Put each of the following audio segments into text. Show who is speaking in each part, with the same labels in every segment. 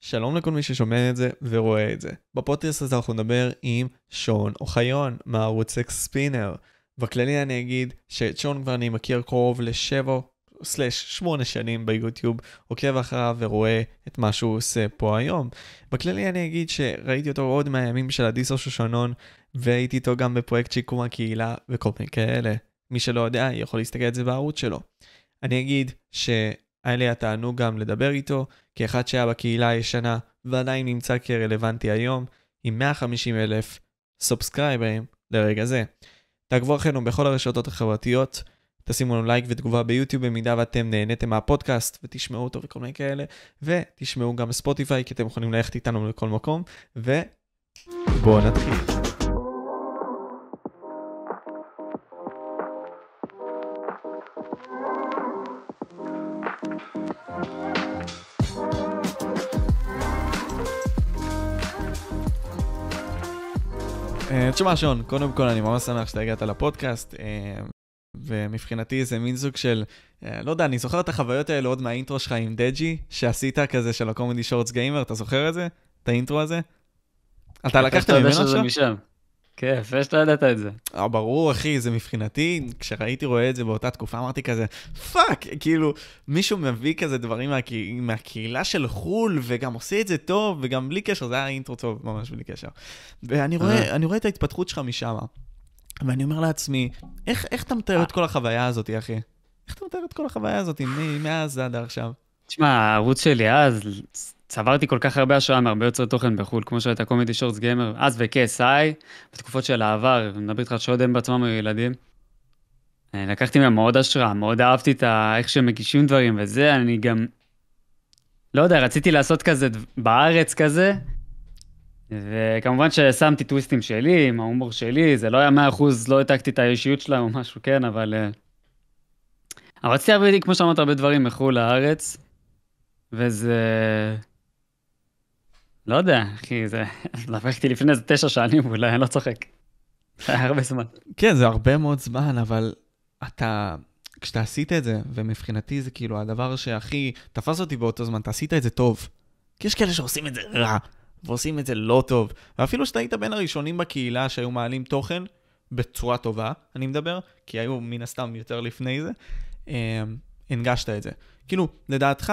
Speaker 1: שלום לכל מי ששומע את זה ורואה את זה. בפודקאסט הזה אנחנו נדבר עם שון אוחיון מערוץ אקספינר. בכללי אני אגיד שאת שון כבר אני מכיר קרוב לשבע סלש שמונה שנים ביוטיוב, עוקב אחריו ורואה את מה שהוא עושה פה היום. בכללי אני אגיד שראיתי אותו עוד מהימים של הדיסו שושנון, והייתי איתו גם בפרויקט שיקום הקהילה וכל מיני כאלה. מי שלא יודע יכול להסתכל על זה בערוץ שלו. אני אגיד שהיה לי התענוג גם לדבר איתו, כאחד שהיה בקהילה הישנה ועדיין נמצא כרלוונטי היום, עם 150 אלף סובסקרייברים לרגע זה. תעקבו אחרינו בכל הרשתות החברתיות, תשימו לנו לייק ותגובה ביוטיוב במידה ואתם נהניתם מהפודקאסט ותשמעו אותו וכל מיני כאלה, ותשמעו גם בספוטיפיי כי אתם יכולים ללכת איתנו לכל מקום, ובואו נתחיל. תשמע שון, קודם כל אני ממש שמח שאתה הגעת לפודקאסט, אה, ומבחינתי זה מין סוג של, אה, לא יודע, אני זוכר את החוויות האלה עוד מה intro שלך עם Deji, שעשית כזה של ה ComedyShortsGamer, אתה זוכר את זה? את ה intro הזה? אתה לקחת ממנו עכשיו?
Speaker 2: כן, יפה שאתה ידעת את זה.
Speaker 1: אה, ברור, אחי, זה מבחינתי, כשראיתי רואה את זה באותה תקופה, אמרתי כזה, fuck, כאילו, מישהו מביא כזה דברים מה, מהקהילה של חו"ל, וגם עושה את זה טוב, וגם בלי קשר, זה היה intro טוב, ממש בלי קשר. ואני רואה, רואה את ההתפתחות שלך משם, ואני אומר לעצמי, איך, איך אתה מתאר את כל החוויה הזאת, אחי? איך אתה מתאר את כל החוויה הזאת, מאז עד עכשיו?
Speaker 2: תשמע, הערוץ שלי אז, צברתי כל כך הרבה השראה מהרבה יוצרי תוכן בחו"ל, כמו שהייתה קומדי שורטס גיימר, אז ו-KSI, בתקופות של העבר, מדבר איתך שעוד הם בעצמם היו ילדים. אה, לקחתי מהם מאוד השראה, מאוד אהבתי את ה... איך שהם מגישים דברים וזה, אני גם... לא יודע, רציתי לעשות כזה בארץ כזה, וכמובן ששמתי טוויסטים שלי, עם ההומור שלי, זה לא היה 100%, לא העתקתי את האישיות שלהם או משהו, כן, אבל... אה, אבל רציתי הרבה, כמו שאמרת, הרבה דברים מחו"ל לארץ, וזה... לא יודע, אחי, זה... לקחתי לפני איזה תשע שנים אולי, אני לא צוחק. זה היה הרבה זמן.
Speaker 1: כן, זה הרבה מאוד זמן, אבל אתה... כשאתה עשית את זה, ומבחינתי זה כאילו הדבר שהכי תפס אותי באותו זמן, אתה עשית את זה טוב. כי יש כאלה שעושים את זה רע, ועושים את זה לא טוב. ואפילו שאתה היית בין הראשונים בקהילה שהיו מעלים תוכן בצורה טובה, אני מדבר, כי היו מן הסתם יותר לפני זה, אה, הנגשת את זה. כאילו, לדעתך,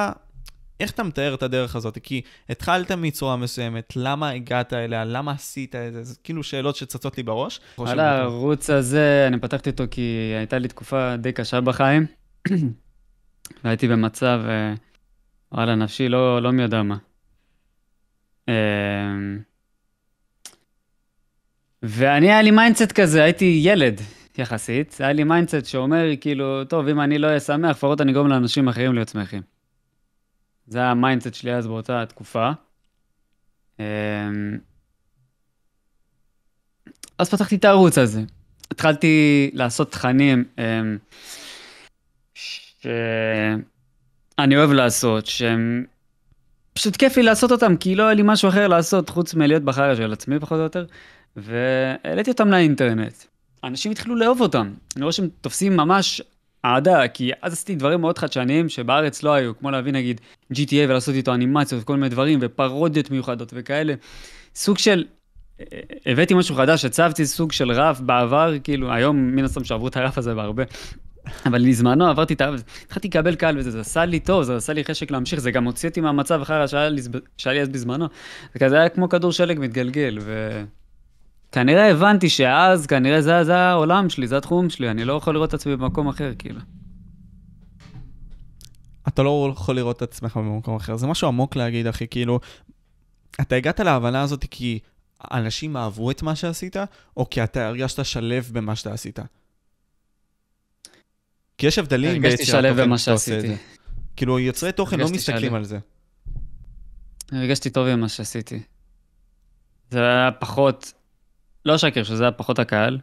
Speaker 1: איך אתה מתאר את הדרך הזאת? כי התחלת מצורה מסוימת, למה הגעת אליה, למה עשית את זה? זה כאילו שאלות שצצות לי בראש.
Speaker 2: על הערוץ הזה, אני פתחתי אותו כי הייתה לי תקופה די קשה בחיים, והייתי במצב, אה, וואלה, נפשי לא, לא מי יודע מה. אמ, ואני, היה לי mindset כזה, הייתי ילד יחסית, היה לי mindset שאומר, כאילו, טוב, אם אני לא אהיה שמח, לפחות אני אגרום לאנשים אחרים להיות שמחים. זה ה mindset שלי אז באותה תקופה. אמ, אז פתחתי את הערוץ הזה. התחלתי לעשות תכנים אמ, שאני אוהב לעשות, שהם... פשוט כיף לי לעשות אותם, כי לא היה לי משהו אחר לעשות חוץ מלהיות בחרא של עצמי פחות או יותר, והעליתי אותם לאינטרנט. אנשים התחילו לאהוב אותם. אני רואה שהם תופסים ממש אהדה, כי אז עשיתי דברים מאוד חדשניים שבארץ לא היו, כמו להביא נגיד GTA ולעשות איתו אנימציות וכל מיני דברים, ופרודיות מיוחדות וכאלה. סוג של, אה, הבאתי משהו חדש, הצבתי סוג של רף בעבר, כאילו, היום מן הסתם שעברו את הרף הזה בהרבה. אבל בזמנו עברתי את הרף, התחלתי לקבל קהל וזה, זה עשה לי טוב, זה עשה לי חשק להמשיך, זה גם הוציא אותי מהמצב אחר שהיה לי אז בזמנו. זה כזה היה כמו כדור שלג מתגלגל, ו... כנראה הבנתי שאז, כנראה זה, זה העולם שלי, זה התחום שלי, אני לא יכול לראות את עצמי במקום אחר, כאילו.
Speaker 1: אתה לא יכול לראות את עצמך במקום אחר, זה משהו עמוק להגיד, אחי, כאילו, אתה הגעת להבנה הזאת כי אנשים אהבו את מה שעשית, או כי אתה הרגשת שלב במה שאתה עשית? כי יש הבדלים
Speaker 2: ביצירת תוכן שאתה עושה את זה.
Speaker 1: כאילו, יוצרי תוכן לא מסתכלים על זה.
Speaker 2: הרגשתי טוב עם מה שעשיתי. זה היה פחות לא אשקר שזה היה פחות הקהל.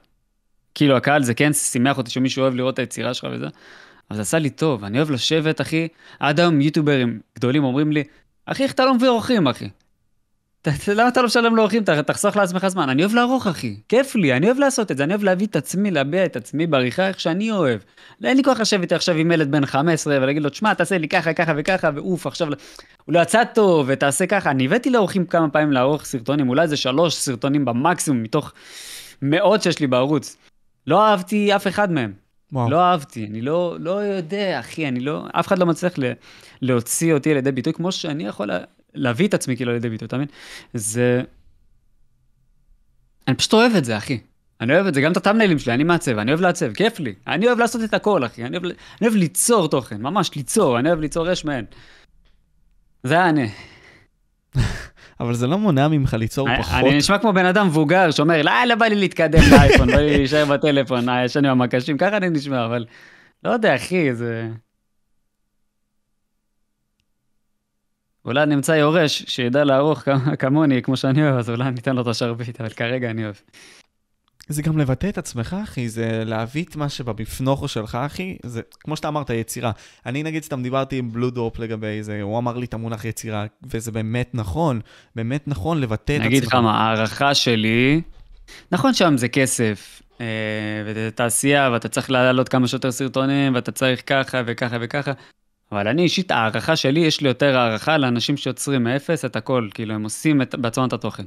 Speaker 2: כאילו הקהל זה כן שימח אותי שמישהו אוהב לראות את היצירה שלך וזה, אבל זה עשה לי טוב, אני אוהב לשבת, אחי. עד היום יוטיוברים גדולים אומרים לי, אחי, איך אתה לא מביא אורחים, אחי? למה אתה לא משלם לאורחים? תחסוך לעצמך זמן. אני אוהב לערוך, אחי. כיף לי, אני אוהב לעשות את זה. אני אוהב להביא את עצמי, להביע את עצמי בעריכה איך שאני אוהב. אין לי כוח לשבת עכשיו עם ילד בן 15 ולהגיד לו, תשמע, תעשה לי ככה, ככה וככה, ואוף, עכשיו הוא לא יצא טוב, ותעשה ככה. אני הבאתי לאורחים כמה פעמים לערוך סרטונים, אולי זה שלוש סרטונים במקסימום, מתוך מאות שיש לי בערוץ. לא אהבתי אף אחד מהם. וואו. לא אהבתי, אני לא, לא יודע, אחי, אני לא, אף אחד לא מצליח ל, להוציא אותי לידי ביטוי כמו שאני יכול להביא את עצמי כאילו לידי ביטוי, אתה מבין? זה... אני פשוט אוהב את זה, אחי. אני אוהב את זה, גם את הטאמניילים שלי, אני מעצב, אני אוהב לעצב, כיף לי. אני אוהב לעשות את הכל, אחי. אני אוהב, אני אוהב ליצור תוכן, ממש ליצור, אני אוהב ליצור יש מהן. זה היה אני.
Speaker 1: אבל זה לא מונע ממך ליצור
Speaker 2: אני,
Speaker 1: פחות.
Speaker 2: אני נשמע כמו בן אדם מבוגר שאומר, לא, לא בא לי להתקדם לאייפון, בא לי להישאר בטלפון, ישן עם המקשים, ככה אני נשמע, אבל לא יודע, אחי, זה... אולי נמצא יורש שידע לערוך כמוני, כמו שאני אוהב, אז אולי ניתן לו את השרביט, אבל כרגע אני אוהב.
Speaker 1: זה גם לבטא את עצמך, אחי, זה להביא את מה שבפנוכו שלך, אחי, זה כמו שאתה אמרת, יצירה. אני נגיד סתם דיברתי עם בלו דורפ לגבי זה, הוא אמר לי את המונח יצירה, וזה באמת נכון, באמת נכון לבטא את עצמך.
Speaker 2: נגיד לך מה, הערכה שלי, נכון שם זה כסף, אה, וזה תעשייה, ואתה צריך להעלות כמה שיותר סרטונים, ואתה צריך ככה וככה וככה, אבל אני אישית, הערכה שלי, יש לי יותר הערכה לאנשים שיוצרים מאפס את הכל, כאילו, הם עושים את, בעצמם את התוכן.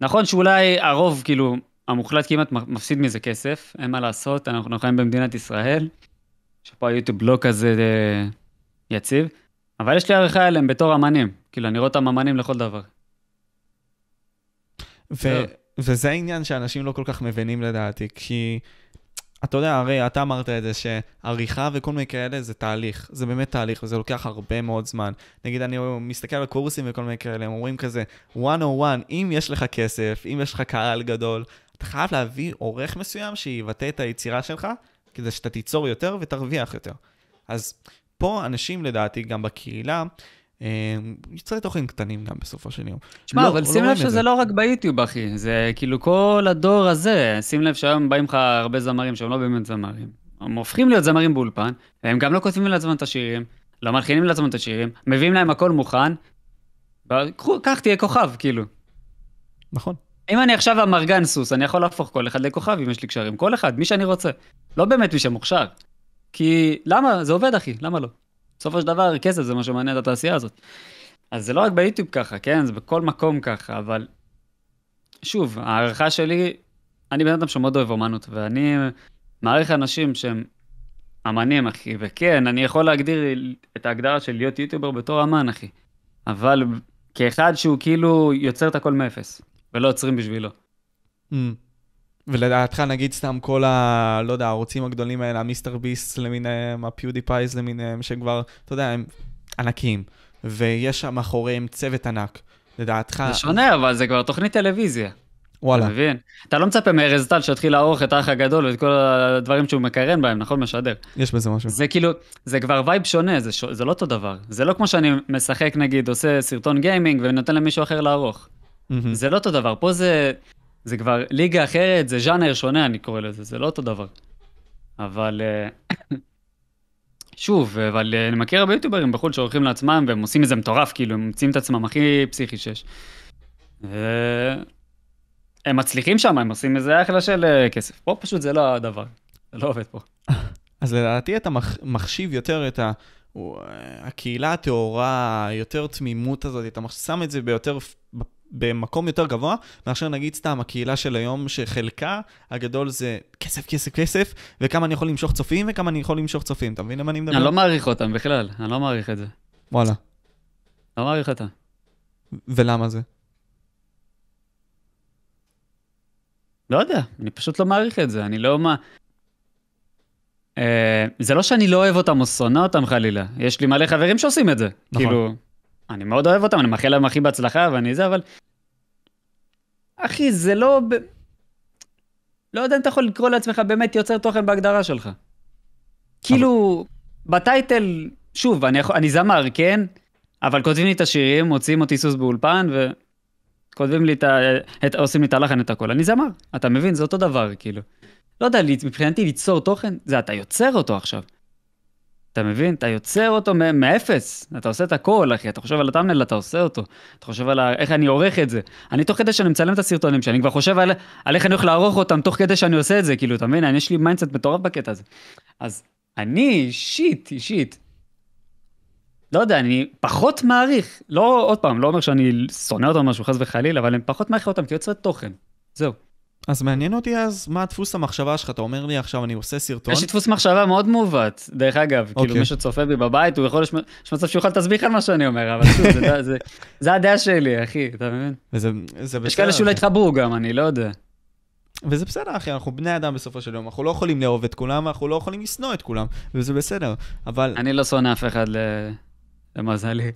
Speaker 2: נכון שאולי הרוב, כאילו, המוחלט כמעט מפסיד מזה כסף, אין מה לעשות, אנחנו חיים במדינת ישראל, שפה היוטיוב לא כזה אה, יציב, אבל יש לי הערכה אליהם בתור אמנים, כאילו, אני רואה אותם אמנים לכל דבר.
Speaker 1: ו- וזה העניין שאנשים לא כל כך מבינים לדעתי, כי אתה יודע, הרי אתה אמרת את זה שעריכה וכל מיני כאלה זה תהליך, זה באמת תהליך וזה לוקח הרבה מאוד זמן. נגיד, אני מסתכל על קורסים וכל מיני כאלה, הם אומרים כזה, 101, אם יש לך כסף, אם יש לך קהל גדול, אתה חייב להביא עורך מסוים שיבטא את היצירה שלך, כדי שאתה תיצור יותר ותרוויח יותר. אז פה אנשים, לדעתי, גם בקהילה, יוצרי תוכן קטנים גם בסופו של יום.
Speaker 2: שמע, לא, אבל לא שים לב שזה לא רק ביוטיוב, אחי, זה כאילו כל הדור הזה, שים לב שהיום באים לך הרבה זמרים שהם לא באמת זמרים. הם הופכים להיות זמרים באולפן, והם גם לא כותבים לעצמם את השירים, לא מלחינים לעצמם את השירים, מביאים להם הכל מוכן, קח תהיה כוכב, כאילו.
Speaker 1: נכון.
Speaker 2: אם אני עכשיו אמרגן סוס, אני יכול להפוך כל אחד לכוכב אם יש לי קשרים. כל אחד, מי שאני רוצה. לא באמת מי שמוכשר. כי למה? זה עובד, אחי, למה לא? בסופו של דבר, כסף זה מה שמעניין את התעשייה הזאת. אז זה לא רק ביוטיוב ככה, כן? זה בכל מקום ככה, אבל... שוב, ההערכה שלי, אני בן אדם שמאוד אוהב אומנות, ואני מעריך אנשים שהם אמנים, אחי, וכן, אני יכול להגדיר את ההגדרה של להיות יוטיובר בתור אמן, אחי. אבל כאחד שהוא כאילו יוצר את הכל מאפס. ולא יוצרים בשבילו.
Speaker 1: Mm. ולדעתך, נגיד סתם כל ה... לא יודע, הערוצים הגדולים האלה, ה MrBeast למיניהם, ה PewDiePies למיניהם, שכבר, אתה יודע, הם ענקים, ויש שם מאחוריהם צוות ענק. לדעתך...
Speaker 2: זה שונה, אבל זה כבר תוכנית טלוויזיה.
Speaker 1: וואלה.
Speaker 2: אתה מבין? אתה לא מצפה מארז טל שיתחיל לערוך את האח הגדול ואת כל הדברים שהוא מקרן בהם, נכון? משדר.
Speaker 1: יש בזה משהו.
Speaker 2: זה כאילו, זה כבר vibe שונה, זה, ש... זה לא אותו דבר. זה לא כמו שאני משחק, נגיד, עושה סרטון gaming ונותן למישהו אחר לערוך. Mm-hmm. זה לא אותו דבר, פה זה, זה כבר ליגה אחרת, זה ז'אנר שונה, אני קורא לזה, זה לא אותו דבר. אבל אה, שוב, אבל אה, אני מכיר הרבה יוטיוברים בחו"ל שעורכים לעצמם, והם עושים איזה מטורף, כאילו, הם מוצאים את עצמם הכי פסיכי שיש. והם מצליחים שם, הם עושים איזה אחלה של אה, כסף. פה פשוט זה לא הדבר, זה לא עובד פה.
Speaker 1: אז לדעתי אתה מחשיב יותר את. הקהילה הטהורה, יותר תמימות הזאת, אתה שם את זה ביותר במקום יותר גבוה, מאשר נגיד סתם הקהילה של היום, שחלקה הגדול זה כסף, כסף, כסף, וכמה אני יכול למשוך צופים וכמה אני יכול למשוך צופים, אתה מבין למה אני מדבר?
Speaker 2: אני לא מעריך אותם בכלל, אני לא מעריך את זה.
Speaker 1: וואלה.
Speaker 2: לא מעריך אותם.
Speaker 1: ולמה זה?
Speaker 2: לא יודע, אני פשוט לא מעריך את זה, אני לא מה... אה, זה לא שאני לא אוהב אותם או שונא אותם חלילה, יש לי מלא חברים שעושים את זה. נכון. כאילו, אני מאוד אוהב אותם, אני מאחל להם הכי בהצלחה ואני זה, אבל... אחי, זה לא... ב... לא יודע אם אתה יכול לקרוא לעצמך באמת יוצר תוכן בהגדרה שלך. כאילו, בטייטל, שוב, אני, יכול, אני זמר, כן? אבל כותבים לי את השירים, מוציאים אותי סוס באולפן, וכותבים לי את ה... את... עושים לי את הלחן, את הכל. אני זמר, אתה מבין? זה אותו דבר, כאילו. לא יודע, מבחינתי ליצור תוכן, זה אתה יוצר אותו עכשיו. אתה מבין? אתה יוצר אותו מאפס, אתה עושה את הכל, אחי, אתה חושב על ה thumbnail, אתה עושה אותו. אתה חושב על איך אני עורך את זה. אני תוך כדי שאני מצלם את הסרטונים שלי, אני כבר חושב על, על איך אני הולך לערוך אותם תוך כדי שאני עושה את זה, כאילו, אתה מבין? יש לי mindset מטורף בקטע הזה. אז אני אישית, אישית, לא יודע, אני פחות מעריך, לא, עוד פעם, לא אומר שאני שונא אותם משהו, חס וחלילה, אבל אני פחות מעריך אותם כיוצרי תוכן. זהו.
Speaker 1: אז מעניין אותי אז מה דפוס המחשבה שלך, אתה אומר לי עכשיו אני עושה סרטון.
Speaker 2: יש לי דפוס מחשבה מאוד מעוות, דרך אגב, okay. כאילו אוקיי. מי שצופה בי בבית, הוא יכול, יש מצב שהוא יכול להסביך על מה שאני אומר, אבל שוב, זה, זה, זה הדעה שלי, אחי, אתה מבין? וזה, זה בסדר. יש כאלה שאולי יתחברו גם, אני לא יודע.
Speaker 1: וזה בסדר, אחי, אנחנו בני אדם בסופו של יום, אנחנו לא יכולים לאהוב את כולם, אנחנו לא יכולים לשנוא את כולם, וזה בסדר, אבל...
Speaker 2: אני לא שונא אף אחד ל... למזלי,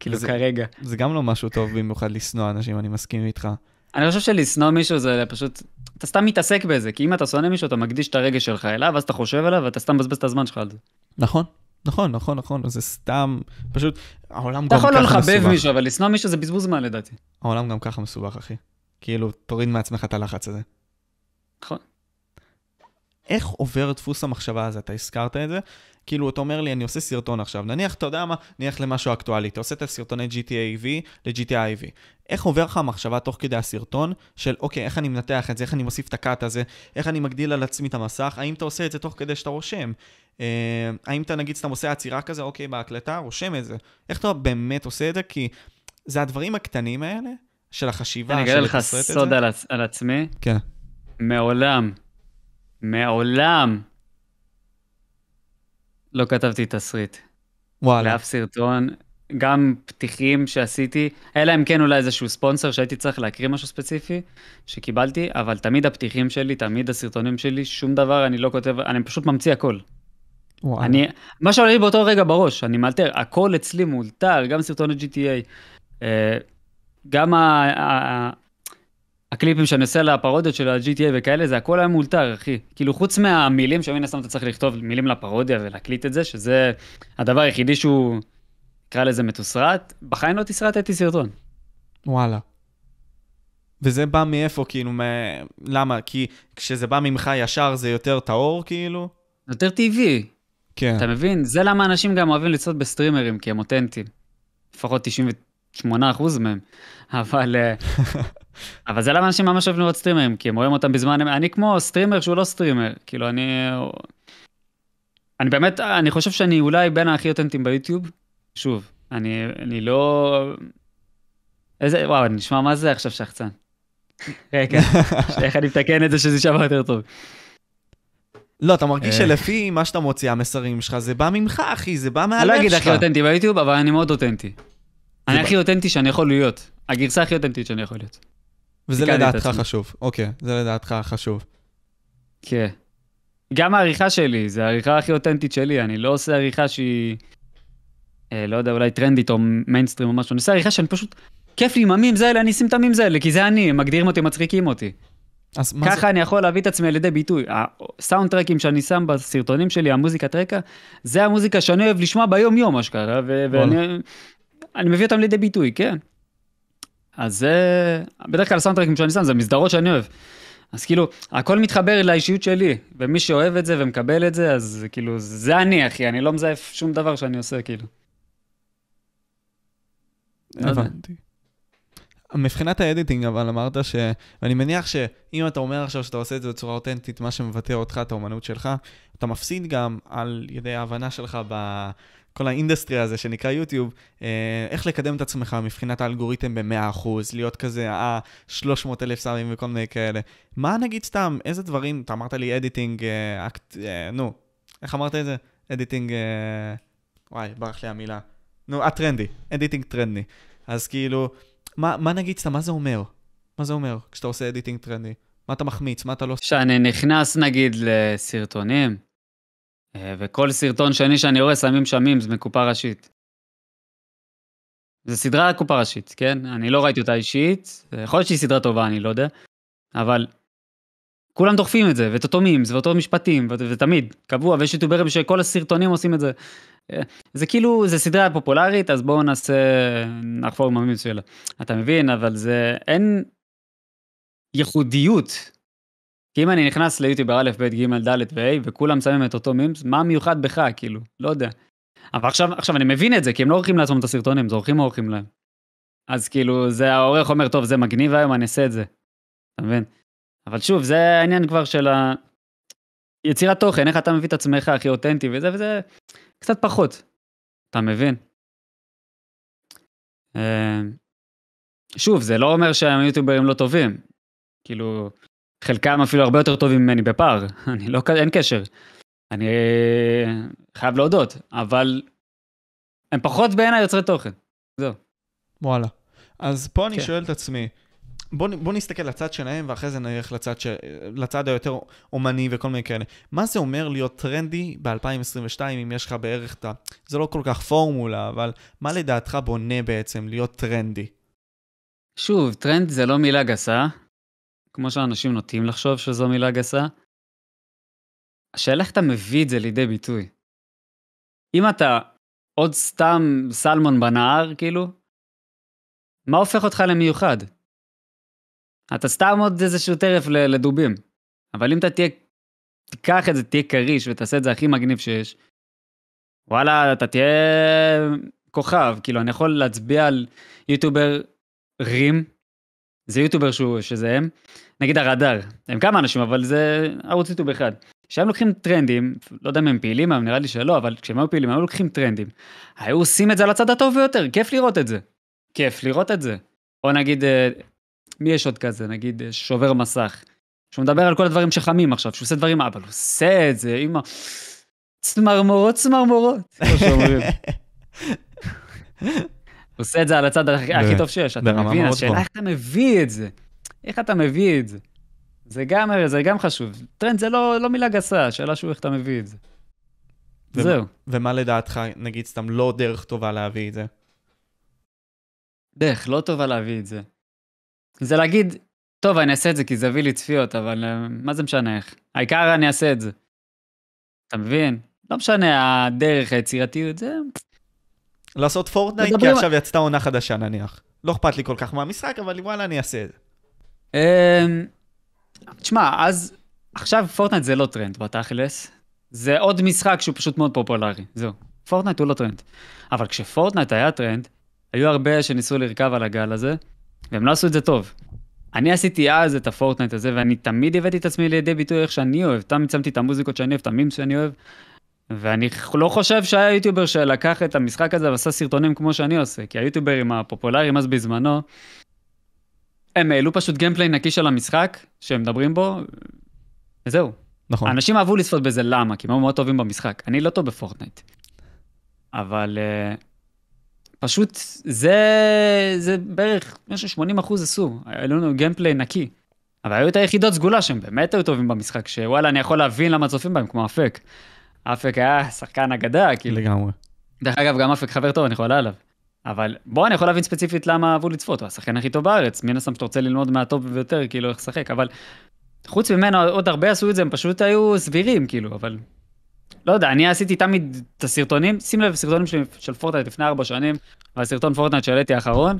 Speaker 2: כאילו כרגע.
Speaker 1: זה גם לא משהו טוב במיוחד לשנוא אנשים, אני מסכים איתך.
Speaker 2: אני חושב שלשנוא מישהו זה פשוט, אתה סתם מתעסק בזה, כי אם אתה שונא מישהו, אתה מקדיש את הרגש שלך אליו, אז אתה חושב עליו, ואתה סתם מבזבז את הזמן שלך על זה.
Speaker 1: נכון, נכון, נכון, נכון, זה סתם, פשוט, העולם גם
Speaker 2: ככה מסובך. אתה יכול לא לחבב מישהו, אבל לשנוא מישהו זה בזבוז זמן לדעתי.
Speaker 1: העולם גם ככה מסובך, אחי. כאילו, תוריד מעצמך את הלחץ הזה.
Speaker 2: נכון.
Speaker 1: איך עובר דפוס המחשבה הזה? אתה הזכרת את זה? כאילו, אתה אומר לי, אני עושה סרטון עכשיו, נניח, אתה יודע מה, נניח למשהו אקטואלי, אתה עושה את הסרטוני GTA V ל-GTA IV. איך עובר לך המחשבה תוך כדי הסרטון של, אוקיי, איך אני מנתח את זה, איך אני מוסיף את הקאט הזה, איך אני מגדיל על עצמי את המסך, האם אתה עושה את זה תוך כדי שאתה רושם? אה, האם אתה, נגיד, סתם עושה עצירה כזה, אוקיי, בהקלטה, רושם את זה. איך אתה באמת עושה את זה? כי זה הדברים הקטנים האלה של החשיבה,
Speaker 2: אני אגלה לך סוד על, על עצמי.
Speaker 1: כן.
Speaker 2: מעולם, מעולם לא כתבתי תסריט.
Speaker 1: וואלה.
Speaker 2: לאף סרטון, גם פתיחים שעשיתי, אלא אם כן אולי איזשהו ספונסר שהייתי צריך להקריא משהו ספציפי שקיבלתי, אבל תמיד הפתיחים שלי, תמיד הסרטונים שלי, שום דבר אני לא כותב, אני פשוט ממציא הכל. וואלה. אני, מה שעולה לי באותו רגע בראש, אני מאלתר, הכל אצלי מאולתר, גם סרטוני GTA, אה, גם ה, הקליפים שאני עושה לפרודיות של ה-GTA וכאלה, זה הכל היה מאולתר, אחי. כאילו, חוץ מהמילים, שמן הסתם אתה צריך לכתוב מילים לפרודיה ולהקליט את זה, שזה הדבר היחידי שהוא, נקרא לזה מתוסרט, בחיים לא תסרטתי סרטון.
Speaker 1: וואלה. וזה בא מאיפה, כאילו, מה... למה? כי כשזה בא ממך ישר זה יותר טהור, כאילו?
Speaker 2: יותר טבעי.
Speaker 1: כן.
Speaker 2: אתה מבין? זה למה אנשים גם אוהבים לצפות בסטרימרים, כי הם אותנטיים. לפחות 98% מהם. אבל... אה, אבל זה למה אנשים ממש אוהבים לראות סטרימרים, כי הם רואים אותם בזמן, אני כמו streamer שהוא לא streamer, כאילו אני... אני באמת, אני חושב שאני אולי בין הכי אותנטיים ביוטיוב, שוב, אני, אני לא... איזה, וואו, אני נשמע מה זה עכשיו שחצן. רגע, איך אני מתקן את זה שזה יישמע יותר טוב.
Speaker 1: לא, אתה מרגיש אה. שלפי מה שאתה מוציא, המסרים שלך, זה בא ממך, אחי, זה בא מהלב שלך.
Speaker 2: אני לא אגיד הכי אותנטי ביוטיוב, אבל אני מאוד אותנטי. אני הכי אותנטי שאני יכול להיות. הגרסה הכי אותנטית שאני יכול להיות.
Speaker 1: וזה לדעתך חשוב, אוקיי, זה לדעתך חשוב.
Speaker 2: כן. גם העריכה שלי, זה העריכה הכי אותנטית שלי, אני לא עושה עריכה שהיא, אה, לא יודע, אולי טרנדית או מיינסטרים או משהו, אני עושה עריכה שאני פשוט, כיף לי עם המימס האלה, אני אשים את המימס האלה, כי זה אני, הם מגדירים אותי, מצחיקים אותי. אז מה ככה זה... אני יכול להביא את עצמי על ידי ביטוי. הסאונד טרקים שאני שם בסרטונים שלי, המוזיקת רקע, זה המוזיקה שאני אוהב לשמוע ביום-יום, אשכרה, ואני מביא אותם לידי ביטוי, כן. אז זה, בדרך כלל סאונדטרקים שאני שם זה מסדרות שאני אוהב. אז כאילו, הכל מתחבר לאישיות שלי, ומי שאוהב את זה ומקבל את זה, אז כאילו, זה אני, אחי, אני לא מזייף שום דבר שאני עושה, כאילו.
Speaker 1: הבנתי. מבחינת ה editing, אבל אמרת ש... ואני מניח שאם אתה אומר עכשיו שאתה עושה את זה בצורה אותנטית, מה שמבטא אותך, את האומנות שלך, אתה מפסיד גם על ידי ההבנה שלך ב... כל ה industry הזה שנקרא יוטיוב, אה, איך לקדם את עצמך מבחינת האלגוריתם ב-100%, להיות כזה, אה, 300 אלף סאבים וכל מיני כאלה. מה נגיד סתם, איזה דברים, אתה אמרת לי editing, אה, אקט, אה, נו, איך אמרת את זה? editing, אה, וואי, ברח לי המילה. נו, הטרנדי, editing טרנדי. אז כאילו, מה, מה נגיד סתם, מה זה אומר? מה זה אומר כשאתה עושה editing טרנדי? מה אתה מחמיץ? מה אתה לא...
Speaker 2: שאני נכנס נגיד לסרטונים, אה, וכל סרטון שני שאני רואה שמים שמים, זה מקופה ראשית. זה סדרה קופה ראשית, כן? אני לא ראיתי אותה אישית, יכול להיות שהיא סדרה טובה, אני לא יודע, אבל כולם דוחפים את זה, ואת אותו memes, ואותו משפטים, ותמיד, קבוע, ויש יוטיוברים שכל הסרטונים עושים את זה. אה, זה כאילו, זה סדרה פופולרית, אז בואו נעשה, נחפור עם המימס שלה. אתה מבין? אבל זה, אין ייחודיות כי אם אני נכנס ליוטיובר א', ב', ג', ד' וה', וכולם שמים את אותו מימס, מה מיוחד בך, כאילו? לא יודע. אבל עכשיו, עכשיו אני מבין את זה, כי הם לא עורכים לעצמם את הסרטונים, זה עורכים עורכים להם. אז כאילו, זה העורך אומר, טוב, זה מגניב היום, אני אעשה את זה. אתה מבין? אבל שוב, זה העניין כבר של ה... יצירת תוכן, איך אתה מביא את עצמך הכי אותנטי וזה וזה, קצת פחות. אתה מבין? אה, שוב, זה לא אומר שהיוטיוברים לא טובים. כאילו, חלקם אפילו הרבה יותר טובים ממני בפער, אני לא, אין קשר. אני אה, חייב להודות, אבל הם פחות בעיניי יוצרי תוכן. זהו.
Speaker 1: וואלה. אז פה אני
Speaker 2: כן.
Speaker 1: שואל את עצמי, בוא, בוא נסתכל לצד שלהם, ואחרי זה נלך לצד, ש... לצד היותר אומני וכל מיני כאלה. מה זה אומר להיות טרנדי ב-2022, אם יש לך בערך את ה... זה לא כל כך פורמולה, אבל מה לדעתך בונה בעצם להיות טרנדי?
Speaker 2: שוב, טרנד זה לא מילה גסה, כמו שאנשים נוטים לחשוב שזו מילה גסה. השאלה איך אתה מביא את זה לידי ביטוי. אם אתה עוד סתם סלמון בנהר, כאילו, מה הופך אותך למיוחד? אתה סתם עוד איזשהו טרף לדובים. אבל אם אתה תהיה, תיקח את זה, תהיה כריש ותעשה את זה הכי מגניב שיש, וואלה, אתה תהיה כוכב. כאילו, אני יכול להצביע על יוטיובר רים, זה יוטיובר שהוא, שזה הם, נגיד הרדאר, הם כמה אנשים, אבל זה ערוץ יוטיוב אחד. כשהם לוקחים טרנדים, לא יודע אם הם פעילים היום, נראה לי שלא, אבל כשהם היו פעילים, הם היו לוקחים טרנדים. היו עושים את זה על הצד הטוב ביותר, כיף לראות את זה. כיף לראות את זה. או נגיד, אה, מי יש עוד כזה? נגיד אה, שובר מסך. שהוא מדבר על כל הדברים שחמים עכשיו, שהוא עושה דברים, אבל הוא עושה את זה עם. צמרמורות צמרמורות. הוא עושה את זה על הצד הכי טוב שיש, אתה מבין? השאלה. איך אתה מביא את זה. איך אתה מביא את זה. זה גם, זה גם חשוב. טרנד זה לא, לא מילה גסה, השאלה שהוא איך אתה מביא את זה.
Speaker 1: ומה-
Speaker 2: זהו.
Speaker 1: ומה לדעתך, נגיד סתם, לא דרך טובה להביא את זה?
Speaker 2: דרך לא טובה להביא את זה. זה להגיד, טוב, אני אעשה את זה כי זה יביא לי צפיות, אבל אה, מה זה משנה איך? העיקר אני אעשה את זה. אתה מבין? לא משנה הדרך, היצירתיות, זה...
Speaker 1: לעשות פורטנייט, כי עכשיו יצאה עונה חדשה נניח. לא אכפת לי כל כך מהמשחק, אבל וואלה, אני אעשה את זה.
Speaker 2: אמ, תשמע, אז עכשיו פורטנייט זה לא טרנד בתכלס. זה עוד משחק שהוא פשוט מאוד פופולרי, זהו. פורטנייט הוא לא טרנד. אבל כשפורטנייט היה טרנד, היו הרבה שניסו לרכב על הגל הזה, והם לא עשו את זה טוב. אני עשיתי אז את הפורטנייט הזה, ואני תמיד הבאתי את עצמי לידי ביטוי איך שאני אוהב. תמיד שמתי את המוזיקות שאני אוהב, את המימים שאני אוהב. ואני לא חושב שהיה יוטיובר שלקח את המשחק הזה ועשה סרטונים כמו שאני עושה, כי היוטיוברים הפופולריים אז בזמנו, הם העלו פשוט gameplay נקי של המשחק, שהם מדברים בו, וזהו.
Speaker 1: נכון.
Speaker 2: אנשים אהבו לצפות בזה, למה? כי הם היו מאוד טובים במשחק. אני לא טוב בפורטנייט. אבל uh, פשוט זה, זה בערך, משהו 80 אחוז עשו. העלו לנו gameplay נקי. אבל היו את היחידות סגולה שהם באמת היו טובים במשחק, שוואלה, אני יכול להבין למה צופים בהם, כמו אפק. אפק היה שחקן אגדה, כאילו.
Speaker 1: לגמרי.
Speaker 2: דרך אגב, גם אפק חבר טוב, אני חולה עליו. אבל בוא, אני יכול להבין ספציפית למה אהבו לצפות, הוא השחקן הכי טוב בארץ, מן הסתם שאתה רוצה ללמוד מהטוב ביותר, כאילו, איך לשחק, אבל חוץ ממנו, עוד הרבה עשו את זה, הם פשוט היו סבירים, כאילו, אבל... לא יודע, אני עשיתי תמיד את הסרטונים, שים לב, סרטונים של, של פורטנייט לפני ארבע שנים, והסרטון פורטנייט שהעליתי האחרון,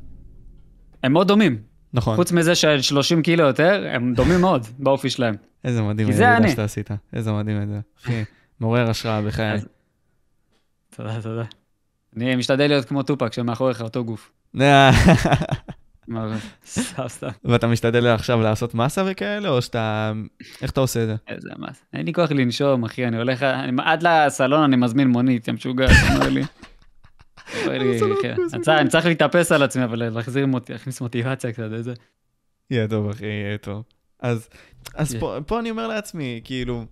Speaker 2: הם מאוד דומים.
Speaker 1: נכון.
Speaker 2: חוץ מזה של 30 קילו יותר, הם דומים מאוד באופי שלהם.
Speaker 1: איזה מדהים
Speaker 2: כי זה אני.
Speaker 1: שאתה עשית. איזה מדהים את זה. אחי, מעורר השראה בחיי.
Speaker 2: אז- תודה, תודה. אני משתדל להיות כמו טופק, שמאחוריך אותו גוף. סתם, סתם.
Speaker 1: ואתה משתדל עכשיו לעשות מסה וכאלה, או שאתה... איך אתה עושה את זה?
Speaker 2: איזה מס. אין לי כוח לנשום, אחי, אני הולך, עד לסלון אני מזמין מונית, יא משוגע, אתה אומר לי.
Speaker 1: מזמין.
Speaker 2: אני צריך- להתאפס על עצמי, אבל להחזיר, מוטיבציה קצת, איזה.
Speaker 1: יהיה טוב, אחי, יהיה טוב. אז, פה אני אומר לעצמי, כאילו,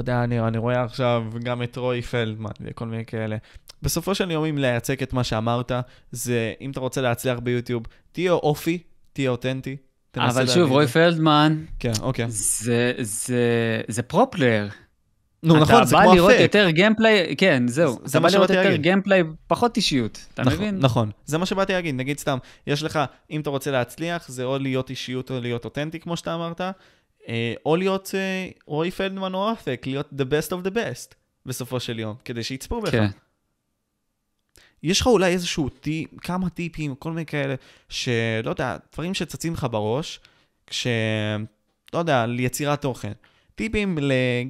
Speaker 1: אתה יודע, אני, אני רואה עכשיו גם את רועי פלדמן וכל מיני כאלה. בסופו של יום, אם לייצג את מה שאמרת, זה, אם אתה רוצה להצליח ביוטיוב, תהיה אופי, תהיה אותנטי.
Speaker 2: אבל שוב,
Speaker 1: זה.
Speaker 2: פלדמן,
Speaker 1: כן, אוקיי.
Speaker 2: זה, זה, זה pro player.
Speaker 1: נו, נכון, זה
Speaker 2: אתה
Speaker 1: כמו
Speaker 2: בא לראות. יותר gameplay, כן, זהו.
Speaker 1: זה
Speaker 2: אתה בא לראות יותר. gameplay, פחות אישיות, אתה
Speaker 1: נכון,
Speaker 2: מבין?
Speaker 1: נכון, זה מה שבאתי להגיד, נגיד סתם, יש לך, אם אתה רוצה להצליח, זה או להיות אישיות או להיות אותנטי, כמו שאתה אמרת, או להיות אה, רועי פלדמן או אפק, להיות the best of the best, בסופו של יום, כדי שיצפו בך.
Speaker 2: כן.
Speaker 1: יש לך אולי איזשהו טיפ, כמה טיפים, כל מיני כאלה, שלא יודע, דברים שצצים לך בראש, כש... לא יודע, על יצירת תוכן. טיפים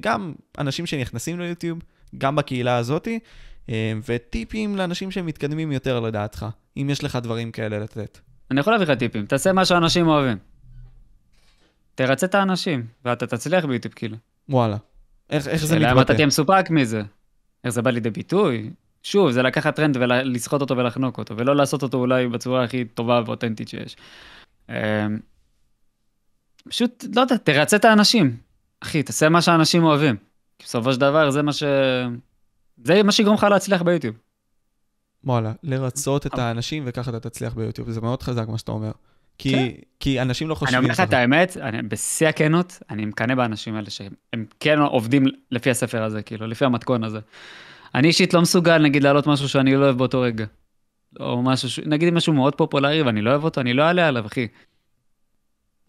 Speaker 1: גם אנשים שנכנסים ליוטיוב, גם בקהילה הזאתי, אה, וטיפים לאנשים שמתקדמים יותר לדעתך, אם יש לך דברים כאלה לתת.
Speaker 2: אני יכול להביא לך טיפים, תעשה מה שאנשים אוהבים. תרצה את האנשים, ואתה תצליח ביוטיוב כאילו.
Speaker 1: וואלה. איך, איך זה
Speaker 2: מתבטא?
Speaker 1: למה
Speaker 2: אתה תהיה מסופק מזה. איך זה בא לידי ביטוי? שוב, זה לקחת טרנד ולסחוט אותו ולחנוק אותו, ולא לעשות אותו אולי בצורה הכי טובה ואותנטית שיש. אמ, פשוט, לא יודע, תרצה את האנשים. אחי, תעשה מה שאנשים אוהבים. בסופו של דבר זה מה ש... זה מה שיגרום לך להצליח ביוטיוב.
Speaker 1: וואלה, לרצות את האנשים וככה אתה תצליח ביוטיוב, זה מאוד חזק מה שאתה אומר. כי, כן. כי אנשים לא חושבים
Speaker 2: אני אומר לך את האמת, אני, בשיא הכנות, אני מקנא באנשים האלה שהם כן עובדים לפי הספר הזה, כאילו, לפי המתכון הזה. אני אישית לא מסוגל, נגיד, להעלות משהו שאני לא אוהב באותו רגע. או משהו, נגיד משהו מאוד פופולרי ואני לא אוהב אותו, אני לא אעלה עליו, אחי.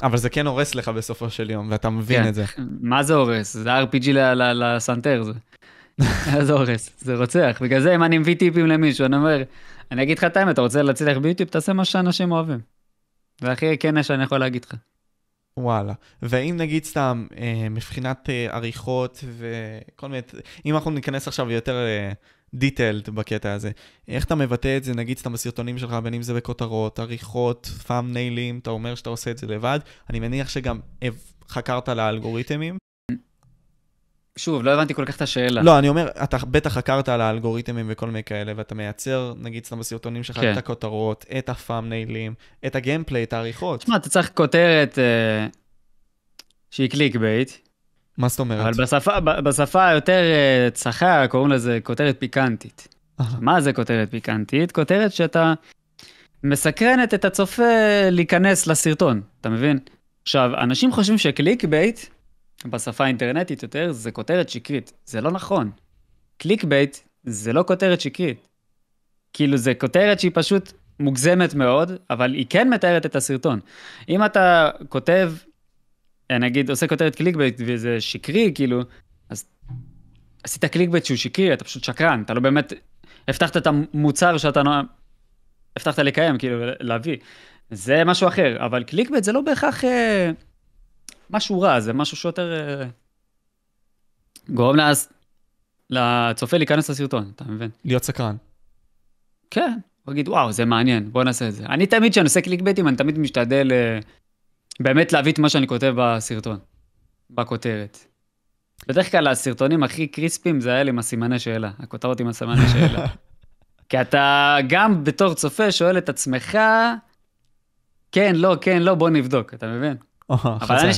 Speaker 1: אבל זה כן הורס לך בסופו של יום, ואתה מבין כן. את זה.
Speaker 2: מה זה הורס? זה RPG לסנטר, זה. זה הורס, זה רוצח. בגלל זה אם אני מביא טיפים למישהו, אני אומר, אני אגיד לך את האמת, אתה רוצה להצליח ביוטיוב, תעשה מה שאנשים אוהבים. זה הכי כן שאני יכול להגיד לך.
Speaker 1: וואלה. ואם נגיד סתם, אה, מבחינת אה, עריכות וכל מיני, אם אנחנו ניכנס עכשיו יותר אה, בקטע הזה, איך אתה מבטא את זה, נגיד סתם בסרטונים שלך, בין אם זה בכותרות, עריכות, פאם ניילים, אתה אומר שאתה עושה את זה לבד, אני מניח שגם חקרת לאלגוריתמים.
Speaker 2: שוב, לא הבנתי כל כך את השאלה.
Speaker 1: לא, אני אומר, אתה בטח חקרת על האלגוריתמים וכל מיני כאלה, ואתה מייצר, נגיד סתם בסרטונים שלך, כן. את הכותרות, את ה thumbnail ים, את ה gameplay, את העריכות.
Speaker 2: תשמע, אתה צריך כותרת אה, שהיא clickbait.
Speaker 1: מה זאת אומרת?
Speaker 2: אבל בשפה, בשפה היותר אה, צחה, קוראים לזה כותרת פיקנטית. מה זה כותרת פיקנטית? כותרת שאתה מסקרנת את הצופה להיכנס לסרטון, אתה מבין? עכשיו, אנשים חושבים ש clickbait, בשפה האינטרנטית יותר, זה כותרת שקרית. זה לא נכון. clickbait זה לא כותרת שקרית. כאילו, זה כותרת שהיא פשוט מוגזמת מאוד, אבל היא כן מתארת את הסרטון. אם אתה כותב, אה, נגיד, עושה כותרת clickbait וזה שקרי, כאילו, אז עשית clickbait שהוא שקרי, אתה פשוט שקרן, אתה לא באמת הבטחת את המוצר שאתה נו... הבטחת לקיים, כאילו, להביא. זה משהו אחר, אבל clickbait זה לא בהכרח... משהו רע, זה משהו שיותר אה, גורם לאז, לצופה להיכנס לסרטון, אתה מבין?
Speaker 1: להיות סקרן.
Speaker 2: כן, הוא יגיד, וואו, זה מעניין, בוא נעשה את זה. אני תמיד, כשאני עושה clickbait ים, אני תמיד משתדל אה, באמת להביא את מה שאני כותב בסרטון, בכותרת. בדרך כלל הסרטונים הכי קריספים זה היה לי עם הסימני שאלה, הכותרות עם הסימני שאלה. כי אתה גם בתור צופה שואל את עצמך, כן, לא, כן, לא, בוא נבדוק, אתה מבין? אבל אני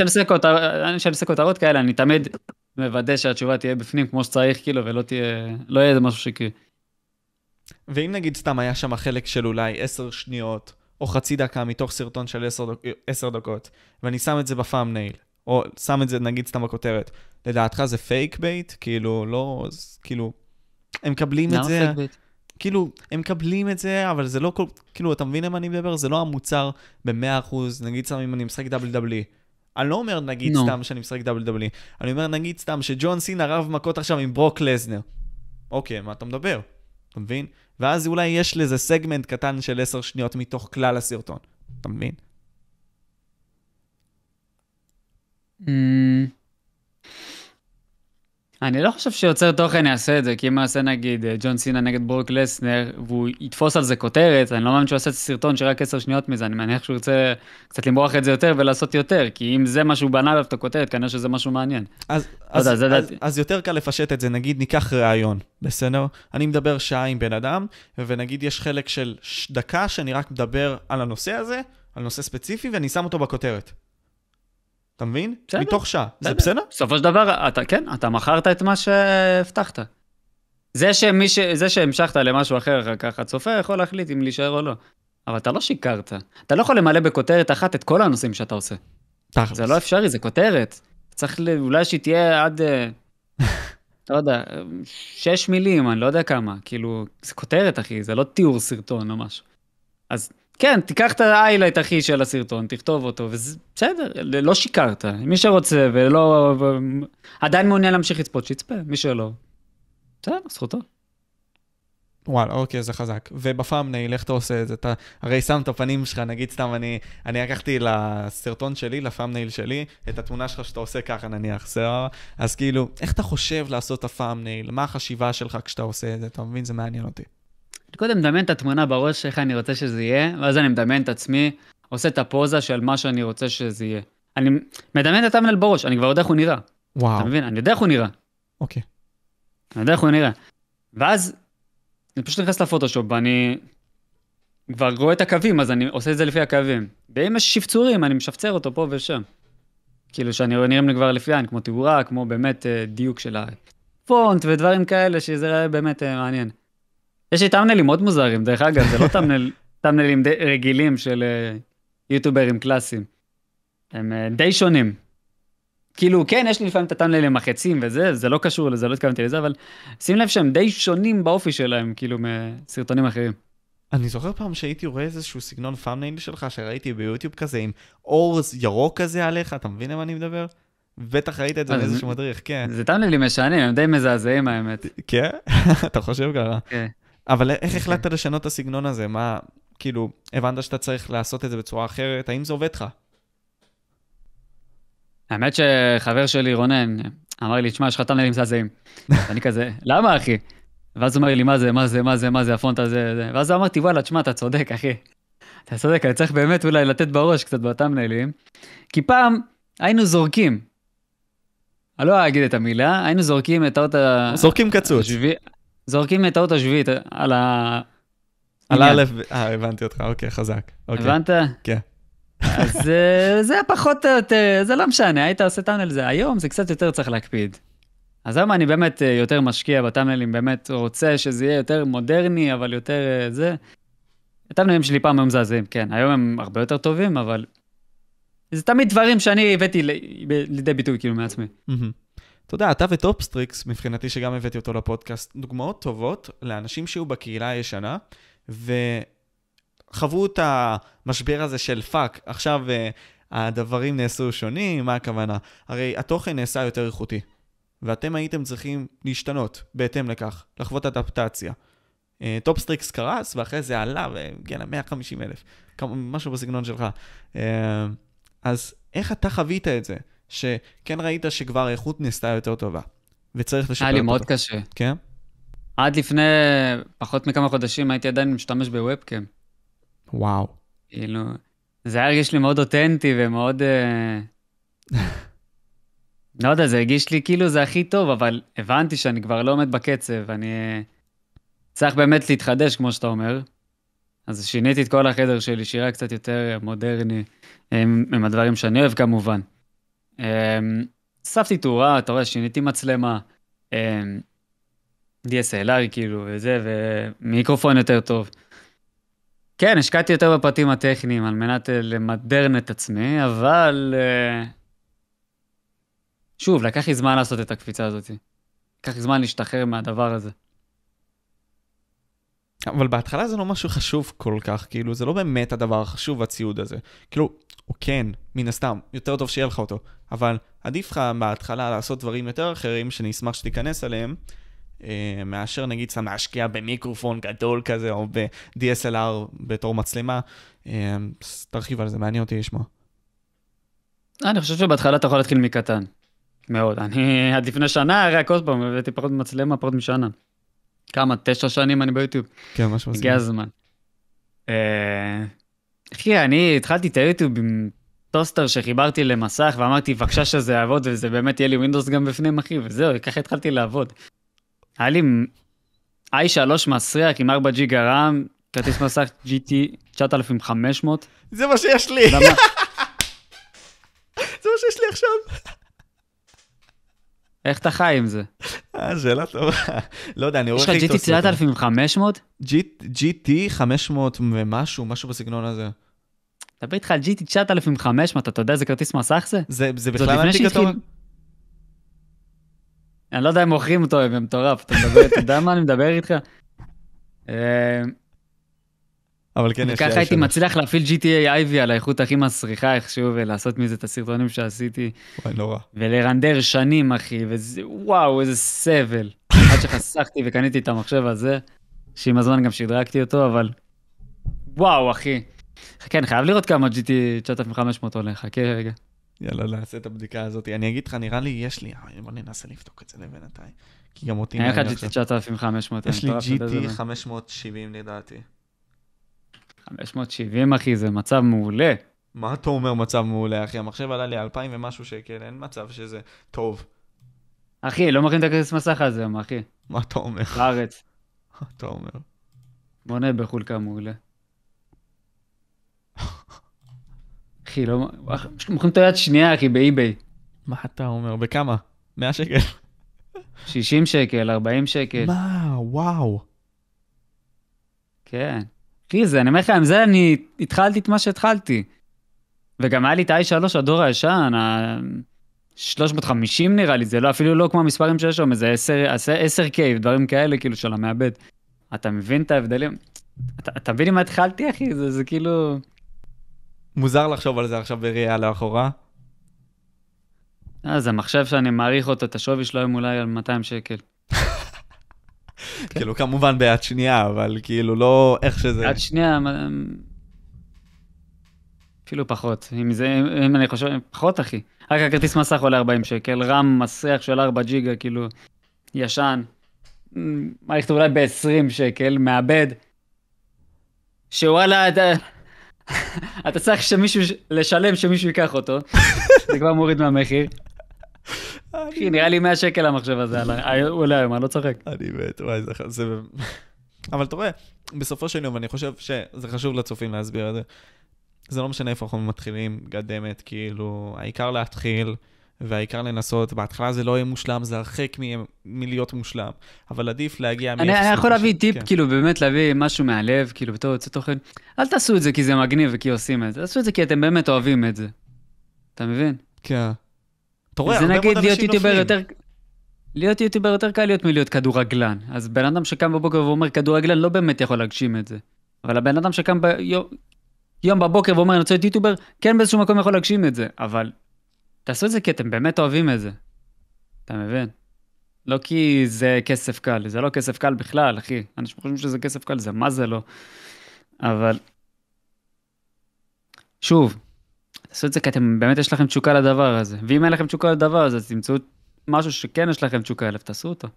Speaker 2: כשאני עושה כותרות כאלה, אני תמיד מוודא שהתשובה תהיה בפנים כמו שצריך, כאילו, ולא תהיה, לא יהיה איזה משהו שקרי.
Speaker 1: ואם נגיד סתם היה שם חלק של אולי 10 שניות, או חצי דקה מתוך סרטון של 10 דקות, ואני שם את זה ב thumbnail, או שם את זה נגיד סתם בכותרת, לדעתך זה clickbait? כאילו, לא, כאילו, הם מקבלים את זה... בייט? כאילו, הם מקבלים את זה, אבל זה לא כל... כאילו, אתה מבין למה אני מדבר? זה לא המוצר ב-100%, נגיד סתם אם אני משחק WWE. אני לא אומר נגיד נו. סתם שאני משחק WWE, אני אומר נגיד סתם שג'ון סינה רב מכות עכשיו עם ברוק לזנר. אוקיי, מה אתה מדבר? אתה מבין? ואז אולי יש לזה סגמנט קטן של 10 שניות מתוך כלל הסרטון. אתה מבין?
Speaker 2: Mm. אני לא חושב שיוצר תוכן יעשה את זה, כי אם יעשה נגיד אה, ג'ון סינה נגד ברוק לסנר, והוא יתפוס על זה כותרת, אני לא מאמין שהוא יעשה סרטון שרק עשר שניות מזה, אני מניח שהוא ירצה קצת למרוח את זה יותר ולעשות יותר, כי אם זה מה שהוא בנה עליו את הכותרת, כנראה שזה משהו מעניין.
Speaker 1: אז, לא אז, אז, אז, אז יותר קל לפשט את זה, נגיד ניקח ראיון, בסדר? אני מדבר שעה עם בן אדם, ונגיד יש חלק של דקה שאני רק מדבר על הנושא הזה, על נושא ספציפי, ואני שם אותו בכותרת. אתה מבין? בסדר. מתוך שעה. זה בסדר?
Speaker 2: בסופו של דבר, אתה, כן, אתה מכרת את מה שהבטחת. זה, ש... זה שהמשכת למשהו אחר אחר כך, הצופה יכול להחליט אם להישאר או לא. אבל אתה לא שיקרת. אתה לא יכול למלא בכותרת אחת את כל הנושאים שאתה עושה. תכלס. זה לא אפשרי, זה כותרת. צריך ל... אולי שהיא תהיה עד, אה, לא יודע, שש מילים, אני לא יודע כמה. כאילו, זה כותרת, אחי, זה לא תיאור סרטון או משהו. אז כן, תיקח את ה highlight הכי של הסרטון, תכתוב אותו, וזה בסדר, לא שיקרת. מי שרוצה ולא... עדיין מעוניין להמשיך לצפות, שיצפה, מי שלא. בסדר, זכותו.
Speaker 1: וואלה, אוקיי, זה חזק. וב thumbnail, איך אתה עושה את זה? אתה הרי שם את הפנים שלך, נגיד סתם, אני, אני לקחתי לסרטון שלי, ל thumbnail שלי, את התמונה שלך שאתה עושה ככה נניח, סבבה? אז כאילו, איך אתה חושב לעשות את הפאמנייל? מה החשיבה שלך כשאתה עושה את זה? אתה מבין? זה מעניין אותי.
Speaker 2: אני קודם מדמיין את התמונה בראש, איך אני רוצה שזה יהיה, ואז אני מדמיין את עצמי, עושה את הפוזה של מה שאני רוצה שזה יהיה. אני מדמיין את הטאמנל בראש, אני כבר יודע איך הוא נראה.
Speaker 1: וואו.
Speaker 2: אתה מבין? אני יודע איך הוא נראה.
Speaker 1: אוקיי.
Speaker 2: אני יודע איך הוא נראה. ואז אני פשוט נכנס לפוטושופ ואני כבר רואה את הקווים, אז אני עושה את זה לפי הקווים. ואם יש שפצורים, אני משפצר אותו פה ושם. כאילו שאני רואה נראים לי כבר לפי עין, כמו תאורה, כמו באמת אה, דיוק של הפונט ודברים כאלה, שזה באמת אה, מעניין. יש לי thumbnail ים מאוד מוזרים, דרך אגב, זה לא thumbnail, thumbnail ים די, רגילים של אה, יוטוברים קלאסיים. הם אה, די שונים. כאילו, כן, יש לי לפעמים את ה thumbnail ים החצים וזה, זה לא קשור לזה, לא התכוונתי לזה, אבל שים לב שהם די שונים באופי שלהם, כאילו, מסרטונים אחרים.
Speaker 1: אני זוכר פעם שהייתי רואה איזשהו סגנון thumbnail שלך שראיתי ביוטיוב כזה עם אור ירוק כזה עליך, אתה מבין על מה אני מדבר? בטח ראית את זה
Speaker 2: אז
Speaker 1: מאיזשהו מדריך, כן.
Speaker 2: זה טאמנלים משנים, הם די מזעזעים האמת.
Speaker 1: כן? אתה חושב ככה?
Speaker 2: כן.
Speaker 1: אבל איך החלטת לשנות את הסגנון הזה? מה, כאילו, הבנת שאתה צריך לעשות את זה בצורה אחרת? האם זה עובד לך?
Speaker 2: האמת שחבר שלי, רונן, אמר לי, תשמע, יש לך טאמנלים מזעזעים. ואני כזה, למה אחי? ואז הוא אומר לי, מה זה, מה זה, מה זה, מה זה, הפונט הזה, זה. ואז אמרתי, וואלה, תשמע, אתה צודק, אחי. אתה צודק, אני צריך באמת אולי לתת בראש קצת בטאמנלים. כי פעם היינו זורקים. אני לא אגיד את המילה, היינו זורקים את האות ה...
Speaker 1: זורקים קצוץ.
Speaker 2: השביעי- זורקים את האות השביעית על ה...
Speaker 1: על. א', אה, הבנתי אותך, אוקיי, חזק. אוקיי.
Speaker 2: הבנת?
Speaker 1: כן.
Speaker 2: אז אה, זה פחות או יותר, זה לא משנה, היית עושה טאמנל זה. היום זה קצת יותר צריך להקפיד. אז היום אני באמת אה, יותר משקיע בטאמנלים, באמת רוצה שזה יהיה יותר מודרני, אבל יותר אה, זה. ה thumbnail ים שלי פעם היו מזעזעים, כן, היום הם הרבה יותר טובים, אבל... זה תמיד דברים שאני הבאתי לידי ביטוי כאילו מעצמי.
Speaker 1: מהמם. אתה יודע, אתה וטופסטריקס, מבחינתי שגם הבאתי אותו לפודקאסט, דוגמאות טובות לאנשים שהיו בקהילה הישנה, וחוו את המשבר הזה של fuck, עכשיו אה, הדברים נעשו שונים, מה הכוונה? הרי התוכן נעשה יותר איכותי, ואתם הייתם צריכים להשתנות בהתאם לכך, לחוות אדפטציה. אה, טופסטריקס קרס, ואחרי זה עלה והגיע ל-150 אלף, משהו בסגנון שלך. אה, אז איך אתה חווית את זה? שכן ראית שכבר האיכות נעשתה יותר טובה, וצריך לשפר
Speaker 2: היה לי
Speaker 1: אותו.
Speaker 2: מאוד קשה.
Speaker 1: כן?
Speaker 2: עד לפני פחות מכמה חודשים הייתי עדיין משתמש ב webcam.
Speaker 1: וואו.
Speaker 2: כאילו, זה היה הרגיש לי מאוד אותנטי ומאוד... אה, לא יודע, זה הרגיש לי כאילו זה הכי טוב, אבל הבנתי שאני כבר לא עומד בקצב, אני אה, צריך באמת להתחדש, כמו שאתה אומר. אז שיניתי את כל החדר שלי, שירה קצת יותר מודרני, עם, עם הדברים שאני אוהב כמובן. אה, הוספתי תאורה, אתה רואה, שיניתי מצלמה, אה, DSLR כאילו, וזה, ומיקרופון יותר טוב. כן, השקעתי יותר בפרטים הטכניים על מנת אה, למדרן את עצמי, אבל... אה, שוב, לקח לי זמן לעשות את הקפיצה הזאת. לקח לי זמן להשתחרר מהדבר הזה.
Speaker 1: אבל בהתחלה זה לא משהו חשוב כל כך, כאילו, זה לא באמת הדבר החשוב, הציוד הזה. כאילו, הוא כן, מן הסתם, יותר טוב שיהיה לך אותו, אבל עדיף לך בהתחלה לעשות דברים יותר אחרים, שאני אשמח שתיכנס אליהם, אה, מאשר נגיד סתם להשקיע במיקרופון גדול כזה, או ב-DSLR בתור מצלמה. אה, תרחיב על זה, מעניין אותי לשמוע.
Speaker 2: אני חושב שבהתחלה אתה יכול להתחיל מקטן. מאוד. אני עד לפני שנה, רק עוד פעם, הבאתי פחות מצלמה, פחות משנה. כמה? תשע שנים אני ביוטיוב.
Speaker 1: כן, משהו
Speaker 2: הגיע הזמן. אה, אחי, אני התחלתי את היוטיוב עם טוסטר שחיברתי למסך ואמרתי, בבקשה שזה יעבוד וזה באמת יהיה לי Windows גם בפנים, אחי, וזהו, ככה התחלתי לעבוד. היה לי i3 מסריח עם 4 ג'יגה רם, כרטיס מסך GT 9500.
Speaker 1: זה מה שיש לי? זה מה שיש לי עכשיו.
Speaker 2: איך אתה חי עם זה?
Speaker 1: אה, שאלה טובה. לא יודע, אני
Speaker 2: יש
Speaker 1: רואה
Speaker 2: לך GT 9500?
Speaker 1: GT 500 ומשהו, משהו בסגנון הזה.
Speaker 2: דבר איתך על GT 9500, אתה יודע איזה כרטיס מסך זה?
Speaker 1: זה, זה בכלל
Speaker 2: לפני
Speaker 1: אנטי
Speaker 2: שהתחיל-
Speaker 1: גדול?
Speaker 2: אני לא יודע אם מוכרים אותו, זה מטורף. אתה מדבר, אתה יודע מה אני מדבר איתך? אה,
Speaker 1: אבל כן, יש לי
Speaker 2: וככה הייתי
Speaker 1: i3.
Speaker 2: מצליח להפעיל GTA IV על האיכות הכי מסריחה איכשהו, ולעשות מזה את הסרטונים שעשיתי,
Speaker 1: וואי, נורא.
Speaker 2: ולרנדר שנים, אחי, וזה, וואו, איזה סבל. עד שחסכתי וקניתי את המחשב הזה, שעם הזמן גם שדרגתי אותו, אבל... וואו, אחי. כן, חייב לראות כמה GT 9500 עולה, חכה רגע.
Speaker 1: יאללה, נעשה את הבדיקה הזאת. אני אגיד לך, נראה לי, יש לי, אה, בוא ננסה לבדוק את זה לבינתיים. כי גם אותי
Speaker 2: אין לך GT
Speaker 1: עכשיו.
Speaker 2: 9500.
Speaker 1: יש לי
Speaker 2: אני
Speaker 1: GT
Speaker 2: זה מה.
Speaker 1: 570 לדעתי.
Speaker 2: 570, אחי, זה מצב מעולה.
Speaker 1: מה אתה אומר מצב מעולה, אחי? המחשב עלה לי 2,000 ומשהו שקל, אין מצב שזה טוב.
Speaker 2: אחי, לא מכין את הכרטיס מסך הזה, אחי?
Speaker 1: מה אתה אומר?
Speaker 2: בארץ.
Speaker 1: מה אתה אומר?
Speaker 2: בונה בחו"ל כמה מעולה. אחי, לא... מוכרים את היד שנייה, אחי, באי-ביי.
Speaker 1: מה אתה אומר? בכמה? 100 שקל?
Speaker 2: 60 שקל, 40 שקל.
Speaker 1: מה? וואו.
Speaker 2: כן. אחי, זה, אני אומר לך, עם זה אני התחלתי את מה שהתחלתי. וגם היה לי את ה-i3 הדור הישן, ה... 350 נראה לי, זה לא, אפילו לא כמו המספרים שיש שם, איזה 10, 10K ודברים כאלה, כאילו, של המעבד. אתה מבין את ההבדלים? אתה, אתה מבין עם מה התחלתי, אחי? זה, זה כאילו...
Speaker 1: מוזר לחשוב על זה עכשיו בראייה לאחורה.
Speaker 2: אה, זה מחשב שאני מעריך אותו, את השווי שלו היום אולי על 200 שקל.
Speaker 1: כאילו, כמובן ביד שנייה, אבל כאילו לא איך שזה...
Speaker 2: עד שנייה, אפילו פחות. אם זה, אם אני חושב, פחות אחי. רק הכרטיס מסך עולה 40 שקל, רם מסך של 4 ג'יגה, כאילו, ישן. מערכת אולי ב-20 שקל, מעבד. שוואלה, אתה... אתה צריך שמישהו, לשלם שמישהו ייקח אותו, זה כבר מוריד מהמחיר. אחי, נראה לי 100 שקל המחשב הזה, הוא עולה היום, אני לא צוחק.
Speaker 1: אני מת, וואי, זה... זה... אבל אתה רואה, בסופו של יום, אני חושב שזה חשוב לצופים להסביר את זה. זה לא משנה איפה אנחנו מתחילים, גדמת, כאילו, העיקר להתחיל, והעיקר לנסות. בהתחלה זה לא יהיה מושלם, זה הרחק מ- מלהיות מושלם, אבל עדיף להגיע מ-
Speaker 2: אני יכול להביא טיפ,
Speaker 1: כן.
Speaker 2: כאילו, באמת להביא משהו מהלב, כאילו, בתור יוצא תוכן. אל תעשו את זה כי זה מגניב וכי עושים את זה, תעשו את זה כי אתם באמת אוהבים את זה. אתה מבין?
Speaker 1: כן. אתה רואה,
Speaker 2: זה
Speaker 1: הרבה
Speaker 2: נגיד
Speaker 1: מאוד אנשים נופלים.
Speaker 2: יותר... להיות יוטיובר יותר קל להיות מלהיות כדורגלן. אז בן אדם שקם בבוקר ואומר כדורגלן לא באמת יכול להגשים את זה. אבל הבן אדם שקם ביום יום בבוקר ואומר אני רוצה להיות יוטיובר, כן באיזשהו מקום יכול להגשים את זה. אבל תעשו את זה כי אתם באמת אוהבים את זה. אתה מבין? לא כי זה כסף קל, זה לא כסף קל בכלל, אחי. אנשים חושבים שזה כסף קל, זה מה זה לא. אבל... שוב, תעשו את זה כי אתם, באמת יש לכם תשוקה לדבר הזה. ואם אין לכם תשוקה לדבר הזה, אז תמצאו משהו שכן יש לכם תשוקה אליו, תעשו אותו.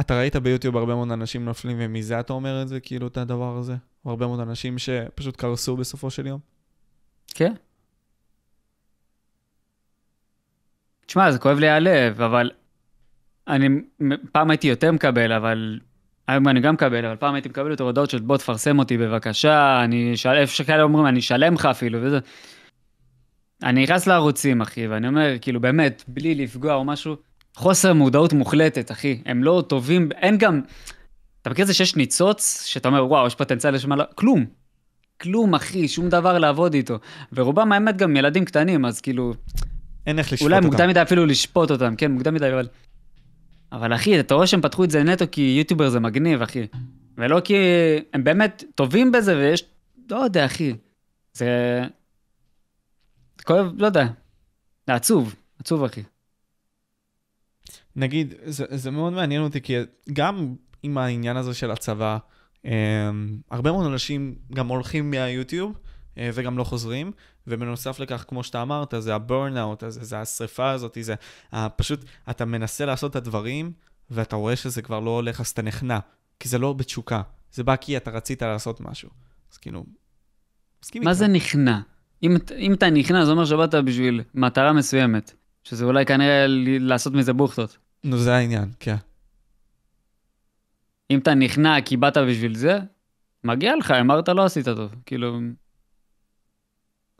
Speaker 1: אתה ראית ביוטיוב הרבה מאוד אנשים נופלים, ומזה אתה אומר את זה, כאילו, את הדבר הזה? הרבה מאוד אנשים שפשוט קרסו בסופו של יום?
Speaker 2: כן. תשמע, זה כואב לי הלב, אבל אני פעם הייתי יותר מקבל, אבל היום אני גם מקבל, אבל פעם הייתי מקבל יותר הודעות של בוא תפרסם אותי בבקשה, אני אשאל, איפה שכאלה אומרים, אני אשלם לך אפילו, וזה. אני נכנס לערוצים, אחי, ואני אומר, כאילו, באמת, בלי לפגוע או משהו, חוסר מודעות מוחלטת, אחי. הם לא טובים, אין גם... אתה מכיר את זה שיש ניצוץ, שאתה אומר, וואו, יש פוטנציאל לשם מעלה? כלום. כלום, אחי, שום דבר לעבוד איתו. ורובם, האמת, גם ילדים קטנים, אז כאילו,
Speaker 1: אין איך לשפוט
Speaker 2: אולי
Speaker 1: אותם.
Speaker 2: מוקדם מדי אפילו לשפוט אותם, כן, מוקדם מדי, אבל... אבל אחי, אתה רואה שהם פתחו את זה נטו כי יוטיובר זה מגניב, אחי. ולא כי הם באמת טובים בזה ויש... לא יודע, אחי. זה... כואב, לא יודע. זה עצוב, עצוב, אחי.
Speaker 1: נגיד, זה, זה מאוד מעניין אותי, כי גם עם העניין הזה של הצבא, um, הרבה מאוד אנשים גם הולכים מהיוטיוב וגם לא חוזרים, ובנוסף לכך, כמו שאתה אמרת, זה הברנאוט הזה, זה השריפה הזאת, זה פשוט, אתה מנסה לעשות את הדברים, ואתה רואה שזה כבר לא הולך, אז אתה נכנע, כי זה לא בתשוקה, זה בא כי אתה רצית לעשות משהו. אז כאילו, מסכים
Speaker 2: מה
Speaker 1: איתך.
Speaker 2: זה נכנע? אם, אם אתה נכנע, זה אומר שבאת בשביל מטרה מסוימת. שזה אולי כנראה לעשות מזה בוכטות.
Speaker 1: נו, זה העניין, כן.
Speaker 2: אם אתה נכנע כי באת בשביל זה, מגיע לך, אמרת לא עשית טוב. כאילו,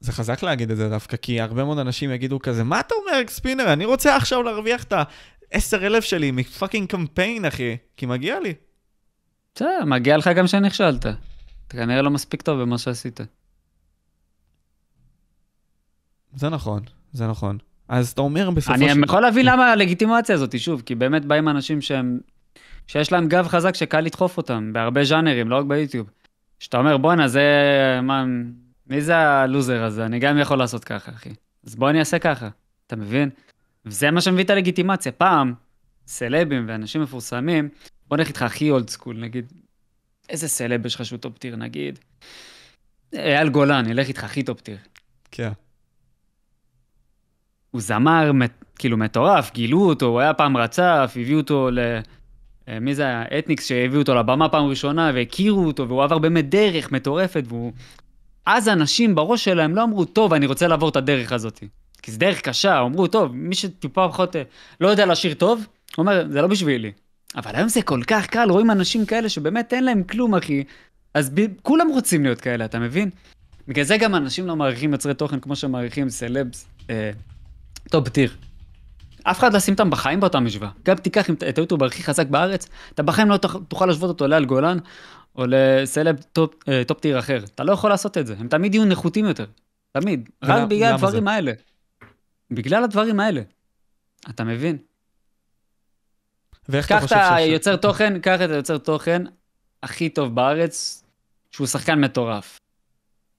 Speaker 1: זה חזק להגיד את זה דווקא, כי הרבה מאוד אנשים יגידו כזה, מה אתה אומר, אקספינר? אני רוצה עכשיו להרוויח את ה-10,000 שלי מפאקינג קמפיין, אחי, כי מגיע לי.
Speaker 2: בסדר, מגיע לך גם שנכשלת. אתה כנראה לא מספיק טוב במה שעשית.
Speaker 1: זה נכון, זה נכון. אז אתה אומר בסופו
Speaker 2: אני
Speaker 1: של...
Speaker 2: יכול להבין למה הלגיטימציה הזאת, שוב, כי באמת באים אנשים שהם, שיש להם גב חזק שקל לדחוף אותם, בהרבה ז'אנרים, לא רק ביוטיוב. שאתה אומר, בואנה, זה... מה... מי זה הלוזר הזה? אני גם יכול לעשות ככה, אחי. אז בוא אני אעשה ככה, אתה מבין? וזה מה שמביא את הלגיטימציה. פעם, סלבים ואנשים מפורסמים, בוא נלך איתך הכי old school, נגיד, איזה סלב יש לך שהוא top tier, נגיד, אייל גולן, נלך איתך הכי top tier.
Speaker 1: כן.
Speaker 2: הוא זמר כאילו מטורף, גילו אותו, הוא היה פעם רצף, הביאו אותו ל... אה, מי זה היה? אתניקס שהביאו אותו לבמה פעם ראשונה והכירו אותו והוא עבר באמת דרך מטורפת והוא... אז אנשים בראש שלהם לא אמרו, טוב, אני רוצה לעבור את הדרך הזאת. כי זו דרך קשה, אמרו, טוב, מי שטיפה פחות אה, לא יודע לשיר טוב, הוא אומר, זה לא בשבילי. אבל היום זה כל כך קל, רואים אנשים כאלה שבאמת אין להם כלום, אחי. אז ב... כולם רוצים להיות כאלה, אתה מבין? בגלל זה גם אנשים לא מעריכים יוצרי תוכן כמו שמעריכים סלבס, אה, top tier. אף אחד לא ישים אותם בחיים באותה משוואה. גם תיקח את היוטיובר הכי חזק בארץ, אתה בחיים לא תוכל להשוות אותו לאייל גולן או לסלב top, אה, top tier אחר. אתה לא יכול לעשות את זה, הם תמיד יהיו נחותים יותר. תמיד. רק בגלל הדברים זה? האלה. בגלל הדברים האלה. אתה מבין?
Speaker 1: ואיך אתה חושב ש...
Speaker 2: קח את היוצר תוכן, קח את היוצר תוכן הכי טוב בארץ, שהוא שחקן מטורף.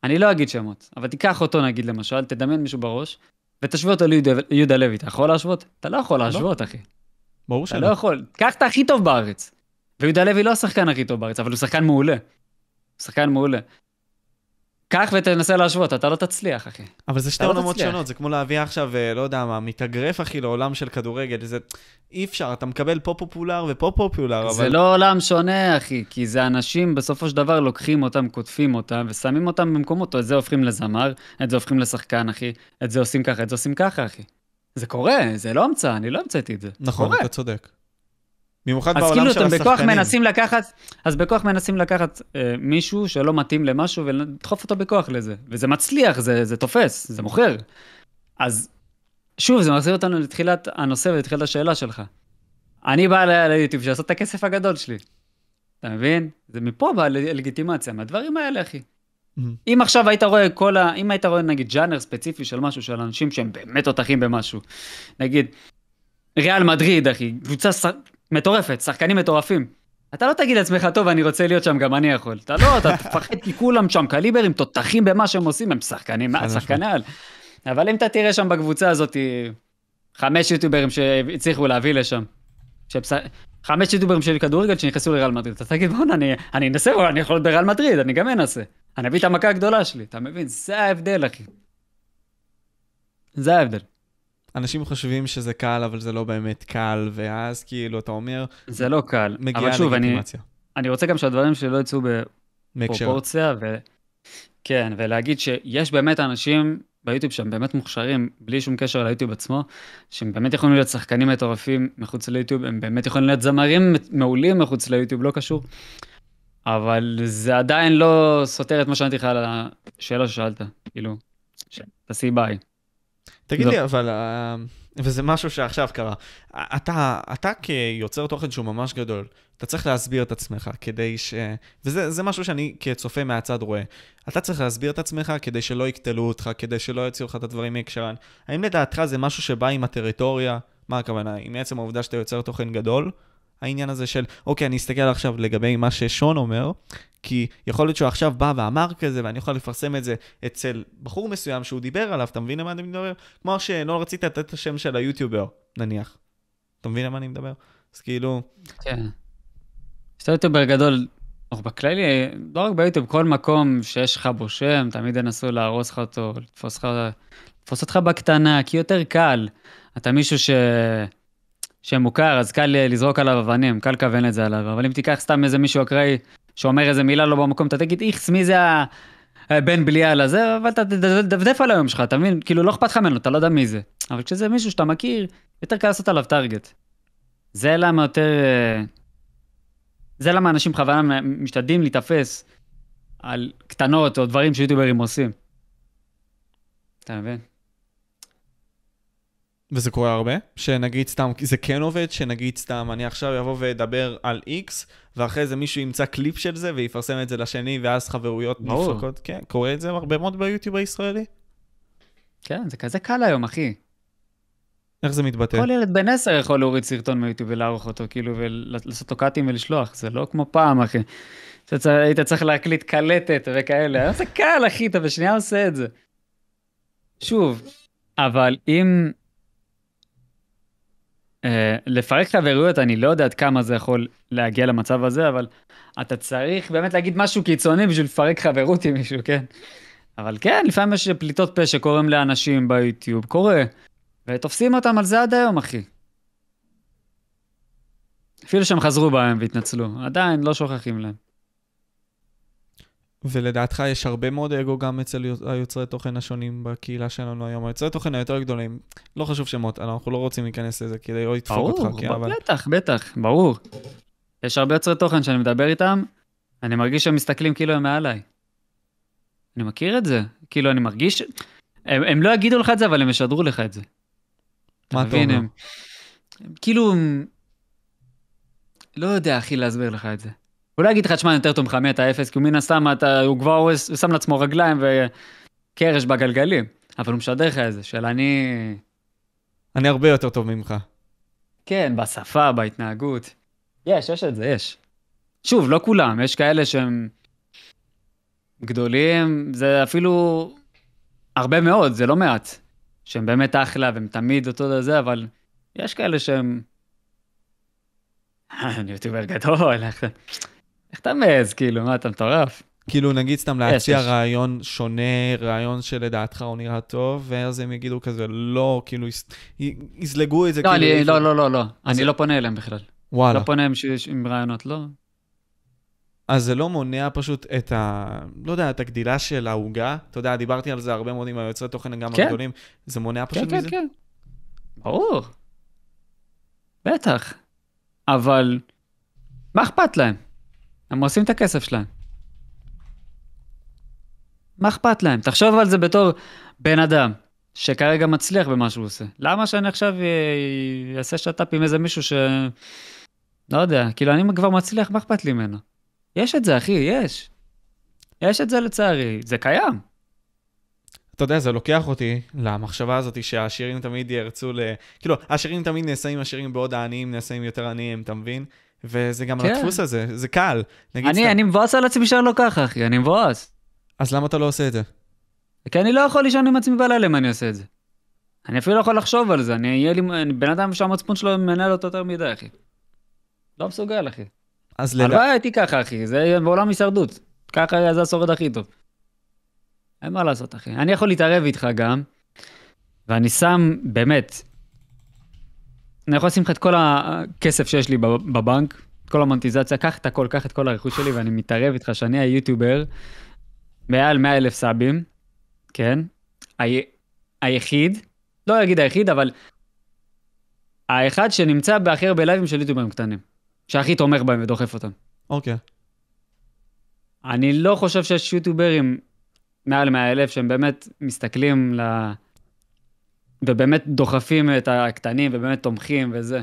Speaker 2: אני לא אגיד שמות, אבל תיקח אותו נגיד למשל, תדמיין מישהו בראש, ותשווה אותו ליהודה לוי, אתה יכול להשוות? אתה לא יכול לא. להשוות, אחי.
Speaker 1: ברור שלא.
Speaker 2: אתה לא יכול. קח את הכי טוב בארץ. ויהודה לוי לא השחקן הכי טוב בארץ, אבל הוא שחקן מעולה. שחקן מעולה. קח ותנסה להשוות, אתה לא תצליח, אחי.
Speaker 1: אבל זה שתי לא עולמות לא שונות, זה כמו להביא עכשיו, אה, לא יודע מה, מתאגרף, אחי, לעולם של כדורגל, זה... אי אפשר, אתה מקבל פה פופולר ופה פופולר, אבל...
Speaker 2: זה לא עולם שונה, אחי, כי זה אנשים, בסופו של דבר לוקחים אותם, קוטפים אותם, ושמים אותם במקומות, את זה הופכים לזמר, את זה הופכים לשחקן, אחי, את זה עושים ככה, את זה עושים ככה, אחי. זה קורה, זה לא המצאה, אני לא המצאתי את זה.
Speaker 1: נכון, אתה צודק. במיוחד
Speaker 2: בעולם כאילו של השחקנים. אז כאילו אתם בכוח מנסים לקחת, אז בכוח מנסים לקחת אה, מישהו שלא מתאים למשהו ולדחוף אותו בכוח לזה. וזה מצליח, זה, זה תופס, זה מוכר. אז שוב, זה מחזיר אותנו לתחילת הנושא ולתחילת השאלה שלך. אני בא ליוטיוב לעשות את הכסף הגדול שלי. אתה מבין? זה מפה באה לגיטימציה, מהדברים האלה, אחי. Mm-hmm. אם עכשיו היית רואה כל ה... אם היית רואה נגיד ג'אנר ספציפי של משהו, של אנשים שהם באמת תותחים במשהו, נגיד, ריאל מדריד, אחי, קבוצה מטורפת, שחקנים מטורפים. אתה לא תגיד לעצמך, טוב, אני רוצה להיות שם, גם אני יכול. אתה לא, אתה תפחד כי כולם שם קליברים, תותחים במה שהם עושים, הם שחקנים, שחקני על. אבל אם אתה תראה שם בקבוצה הזאת חמש יוטיוברים שהצליחו להביא לשם, שפס... חמש יוטיוברים של כדורגל שנכנסו לריאל מדריד, אתה תגיד, בוא'נה, אני, אני אנסה, אני יכול להיות בריאל מדריד, אני גם אנסה. אני אביא את המכה הגדולה שלי, אתה מבין? זה ההבדל, אחי. זה ההבדל.
Speaker 1: אנשים חושבים שזה קל, אבל זה לא באמת קל, ואז כאילו, אתה אומר...
Speaker 2: זה לא קל. אבל שוב, אני, אני רוצה גם שהדברים שלי לא יצאו בפרופורציה, ו... כן, ולהגיד שיש באמת אנשים ביוטיוב שהם באמת מוכשרים, בלי שום קשר ליוטיוב עצמו, שהם באמת יכולים להיות שחקנים מטורפים מחוץ ליוטיוב, הם באמת יכולים להיות זמרים מעולים מחוץ ליוטיוב, לא קשור. אבל זה עדיין לא סותר את מה שעניתי לך על השאלה ששאלת, כאילו, תעשי ביי.
Speaker 1: תגיד לי, אבל, אה, וזה משהו שעכשיו קרה, אתה, אתה כיוצר תוכן שהוא ממש גדול, אתה צריך להסביר את עצמך כדי ש... וזה משהו שאני כצופה מהצד רואה. אתה צריך להסביר את עצמך כדי שלא יקטלו אותך, כדי שלא יוציאו לך את הדברים מהקשרן. האם לדעתך זה משהו שבא עם הטריטוריה? מה הכוונה? עם עצם העובדה שאתה יוצר תוכן גדול? העניין הזה של, אוקיי, אני אסתכל עכשיו לגבי מה ששון אומר, כי יכול להיות שהוא עכשיו בא ואמר כזה, ואני יכול לפרסם את זה אצל בחור מסוים שהוא דיבר עליו, אתה מבין על מה אני מדבר? כמו שלא רצית לתת את השם של היוטיובר, נניח. אתה מבין על מה אני מדבר? אז כאילו...
Speaker 2: כן. שאתה יוטיובר גדול, בכללי, לא רק ביוטיוב, כל מקום שיש לך בו שם, תמיד ינסו להרוס לך אותו, לתפוס, לתפוס אותך בקטנה, כי יותר קל. אתה מישהו ש... שמוכר, אז קל לזרוק עליו אבנים, קל לכוון את זה עליו, אבל אם תיקח סתם איזה מישהו אקראי שאומר איזה מילה לא במקום, אתה תגיד, איכס, מי זה הבן בליעל הזה, אבל אתה תדפדף על היום שלך, אתה מבין? כאילו, לא אכפת לך ממנו, אתה לא יודע מי זה. אבל כשזה מישהו שאתה מכיר, יותר קל לעשות עליו טארגט. זה למה יותר... זה למה אנשים בכוונה משתדלים להיתפס על קטנות או דברים שיוטיוברים עושים. אתה מבין?
Speaker 1: וזה קורה הרבה? שנגיד סתם, זה כן עובד, שנגיד סתם, אני עכשיו אבוא ואדבר על X, ואחרי זה מישהו ימצא קליפ של זה ויפרסם את זה לשני, ואז חברויות נפרקות. כן, קורה את זה הרבה מאוד ביוטיוב הישראלי?
Speaker 2: כן, זה כזה קל היום, אחי.
Speaker 1: איך זה מתבטא?
Speaker 2: כל ילד בן 10 יכול להוריד סרטון מיוטיוב ולערוך אותו, כאילו, ולעשות לו קאטים ולשלוח, זה לא כמו פעם, אחי. היית צריך להקליט קלטת וכאלה, היום זה קל, אחי, אתה בשנייה עושה את זה. שוב, אבל אם... אה, לפרק חברויות, אני לא יודע עד כמה זה יכול להגיע למצב הזה, אבל אתה צריך באמת להגיד משהו קיצוני בשביל לפרק חברות עם מישהו, כן? אבל כן, לפעמים יש פליטות פה שקורים לאנשים ביוטיוב, קורה. ותופסים אותם על זה עד היום, אחי. אפילו שהם חזרו בהם והתנצלו, עדיין לא שוכחים להם.
Speaker 1: ולדעתך יש הרבה מאוד אגו גם אצל היוצרי תוכן השונים בקהילה שלנו היום. היוצרי תוכן היותר גדולים, לא חשוב שמות, אנחנו לא רוצים להיכנס לזה כדי לא לדפוק אותך.
Speaker 2: ברור,
Speaker 1: כן, אבל...
Speaker 2: בטח, בטח, ברור. יש הרבה יוצרי תוכן שאני מדבר איתם, אני מרגיש שהם מסתכלים כאילו הם מעליי. אני מכיר את זה, כאילו אני מרגיש, הם, הם לא יגידו לך את זה, אבל הם ישדרו לך את זה.
Speaker 1: מה אתה אומר?
Speaker 2: הם, כאילו, לא יודע אחי להסביר לך את זה. הוא לא יגיד לך, תשמע, אני יותר טוב ממך מאת האפס, כי מן הסתם אתה, הוא כבר הוא שם לעצמו רגליים וקרש בגלגלים, אבל הוא משדר לך את זה, של אני...
Speaker 1: אני הרבה יותר טוב ממך.
Speaker 2: כן, בשפה, בהתנהגות. יש, יש את זה, יש. שוב, לא כולם, יש כאלה שהם גדולים, זה אפילו הרבה מאוד, זה לא מעט. שהם באמת אחלה והם תמיד אותו זה, אבל יש כאלה שהם... אני יוטיובר גדול, איך אתה... מעז, כאילו, מה, אתה מטורף?
Speaker 1: כאילו, נגיד סתם להציע
Speaker 2: יש.
Speaker 1: רעיון שונה, רעיון שלדעתך הוא נראה טוב, ואז הם יגידו כזה, לא, כאילו, י- יזלגו את זה,
Speaker 2: לא,
Speaker 1: כאילו...
Speaker 2: אני, לא, לא, לא, לא.
Speaker 1: אז
Speaker 2: אני
Speaker 1: זה-
Speaker 2: לא פונה אליהם בכלל.
Speaker 1: וואלה.
Speaker 2: לא פונה עם, עם רעיונות, לא.
Speaker 1: אז זה לא מונע פשוט את ה... לא יודע, את הגדילה של העוגה. אתה יודע, דיברתי על זה הרבה מאוד עם היוצרי תוכן גם
Speaker 2: כן.
Speaker 1: הגדולים. זה מונע
Speaker 2: כן,
Speaker 1: פשוט
Speaker 2: כן,
Speaker 1: מזה?
Speaker 2: כן. ברור. בטח. אבל מה אכפת להם? הם עושים את הכסף שלהם. מה אכפת להם? תחשוב על זה בתור בן אדם שכרגע מצליח במה שהוא עושה. למה שאני עכשיו אעשה שת"פ עם איזה מישהו ש... לא יודע, כאילו אני כבר מצליח, מה אכפת לי ממנו? יש את זה, אחי, יש. יש את זה לצערי, זה קיים.
Speaker 1: אתה יודע, זה לוקח אותי למחשבה הזאת שהעשירים תמיד ירצו ל... כאילו, העשירים תמיד נעשים עשירים בעוד העניים נעשים יותר עניים, אתה מבין? וזה גם
Speaker 2: כן.
Speaker 1: על הדפוס הזה, זה קל. נגיד
Speaker 2: אני,
Speaker 1: סתם-
Speaker 2: אני מבואס על עצמי שאני לא ככה, אחי, אני מבואס.
Speaker 1: אז למה אתה לא עושה את זה?
Speaker 2: כי אני לא יכול לישון עם עצמי בלילה אם אני עושה את זה. אני אפילו לא יכול לחשוב על זה, אני אהיה לי, בן אדם שהמצפון שלו מנהל אותו יותר מדי, אחי. לא מסוגל, אחי.
Speaker 1: אז לדע...
Speaker 2: הלוואי הייתי ככה, אחי, זה בעולם הישרדות. ככה זה השורד הכי טוב. אין מה לעשות, אחי. אני יכול להתערב איתך גם, ואני שם, באמת, אני יכול לשים לך את כל הכסף שיש לי בב- בבנק, את כל המונטיזציה, קח את הכל, קח את כל הרכוש שלי, ואני מתערב איתך שאני היוטיובר, מעל 100 אלף סאבים, כן? ה- היחיד, לא אגיד היחיד, אבל האחד שנמצא בהכי הרבה לייבים של יוטיוברים קטנים, שהכי תומך בהם ודוחף אותם.
Speaker 1: אוקיי.
Speaker 2: אני לא חושב שיש יוטיוברים מעל 100 אלף שהם באמת מסתכלים ל... ובאמת דוחפים את הקטנים ובאמת תומכים וזה.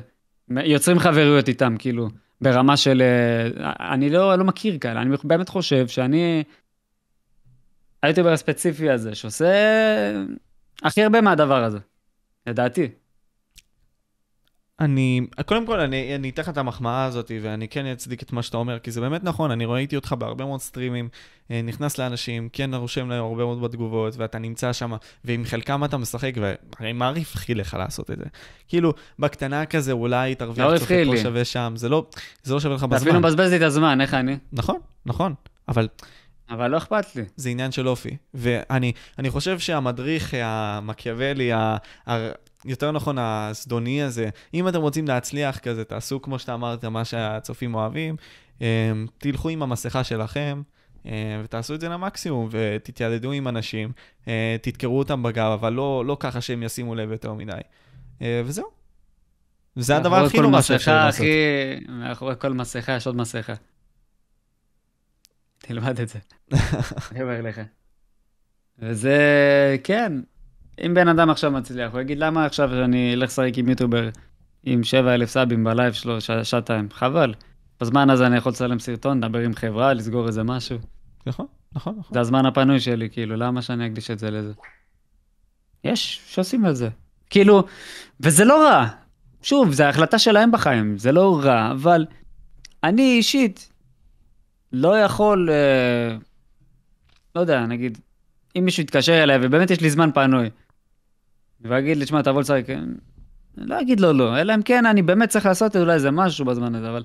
Speaker 2: יוצרים חברויות איתם, כאילו, ברמה של... אה, אני לא, לא מכיר כאלה, אני באמת חושב שאני היוטיובר הספציפי הזה שעושה הכי הרבה מהדבר הזה, לדעתי.
Speaker 1: אני, קודם כל, אני, אני אתן לך את המחמאה הזאת, ואני כן אצדיק את מה שאתה אומר, כי זה באמת נכון, אני ראיתי אותך בהרבה מאוד סטרימים, אה, נכנס לאנשים, כן רושם להם הרבה מאוד בתגובות, ואתה נמצא שם, ועם חלקם אתה משחק, והרי מה רווחי לך לעשות את זה? כאילו, בקטנה כזה, אולי תרוויח
Speaker 2: לא
Speaker 1: קצת
Speaker 2: רווחי
Speaker 1: פה. שווה שם, זה לא, זה לא שווה לך
Speaker 2: אתה אפילו
Speaker 1: בזמן.
Speaker 2: מבזבז לי את הזמן, איך אני?
Speaker 1: נכון, נכון, אבל
Speaker 2: אבל לא אכפת לי.
Speaker 1: זה עניין של אופי. ואני אני חושב שהמדריך המקיאוולי, יותר נכון, הזדוני הזה, אם אתם רוצים להצליח כזה, תעשו כמו שאתה אמרת, מה שהצופים אוהבים, אה, תלכו עם המסכה שלכם. אה, ותעשו את זה למקסימום, ותתיידדו עם אנשים, אה, תדקרו אותם בגב, אבל לא, לא ככה שהם ישימו לב יותר מדי. וזהו. זה הדבר הכי נורא
Speaker 2: מסכה,
Speaker 1: שאפשר לעשות.
Speaker 2: מאחורי כל מסכה יש עוד מסכה. תלמד את זה. אני אומר לך. וזה, כן, אם בן אדם עכשיו מצליח, הוא יגיד, למה עכשיו שאני אלך לשחק עם יוטיובר עם 7,000 סאבים בלייב שלו שעתיים? חבל. בזמן הזה אני יכול לצלם סרטון, לדבר עם חברה, לסגור איזה משהו.
Speaker 1: נכון, נכון, נכון.
Speaker 2: זה הזמן הפנוי שלי, כאילו, למה שאני אקדיש את זה לזה? יש שעושים את זה. כאילו, וזה לא רע. שוב, זו החלטה שלהם בחיים, זה לא רע, אבל אני אישית לא יכול, אה, לא יודע, נגיד, אם מישהו יתקשר אליי ובאמת יש לי זמן פנוי, ויגיד לי, תשמע, תבוא לשחק, אני לא אגיד לו לא, אלא אם כן אני באמת צריך לעשות אולי איזה משהו בזמן הזה, אבל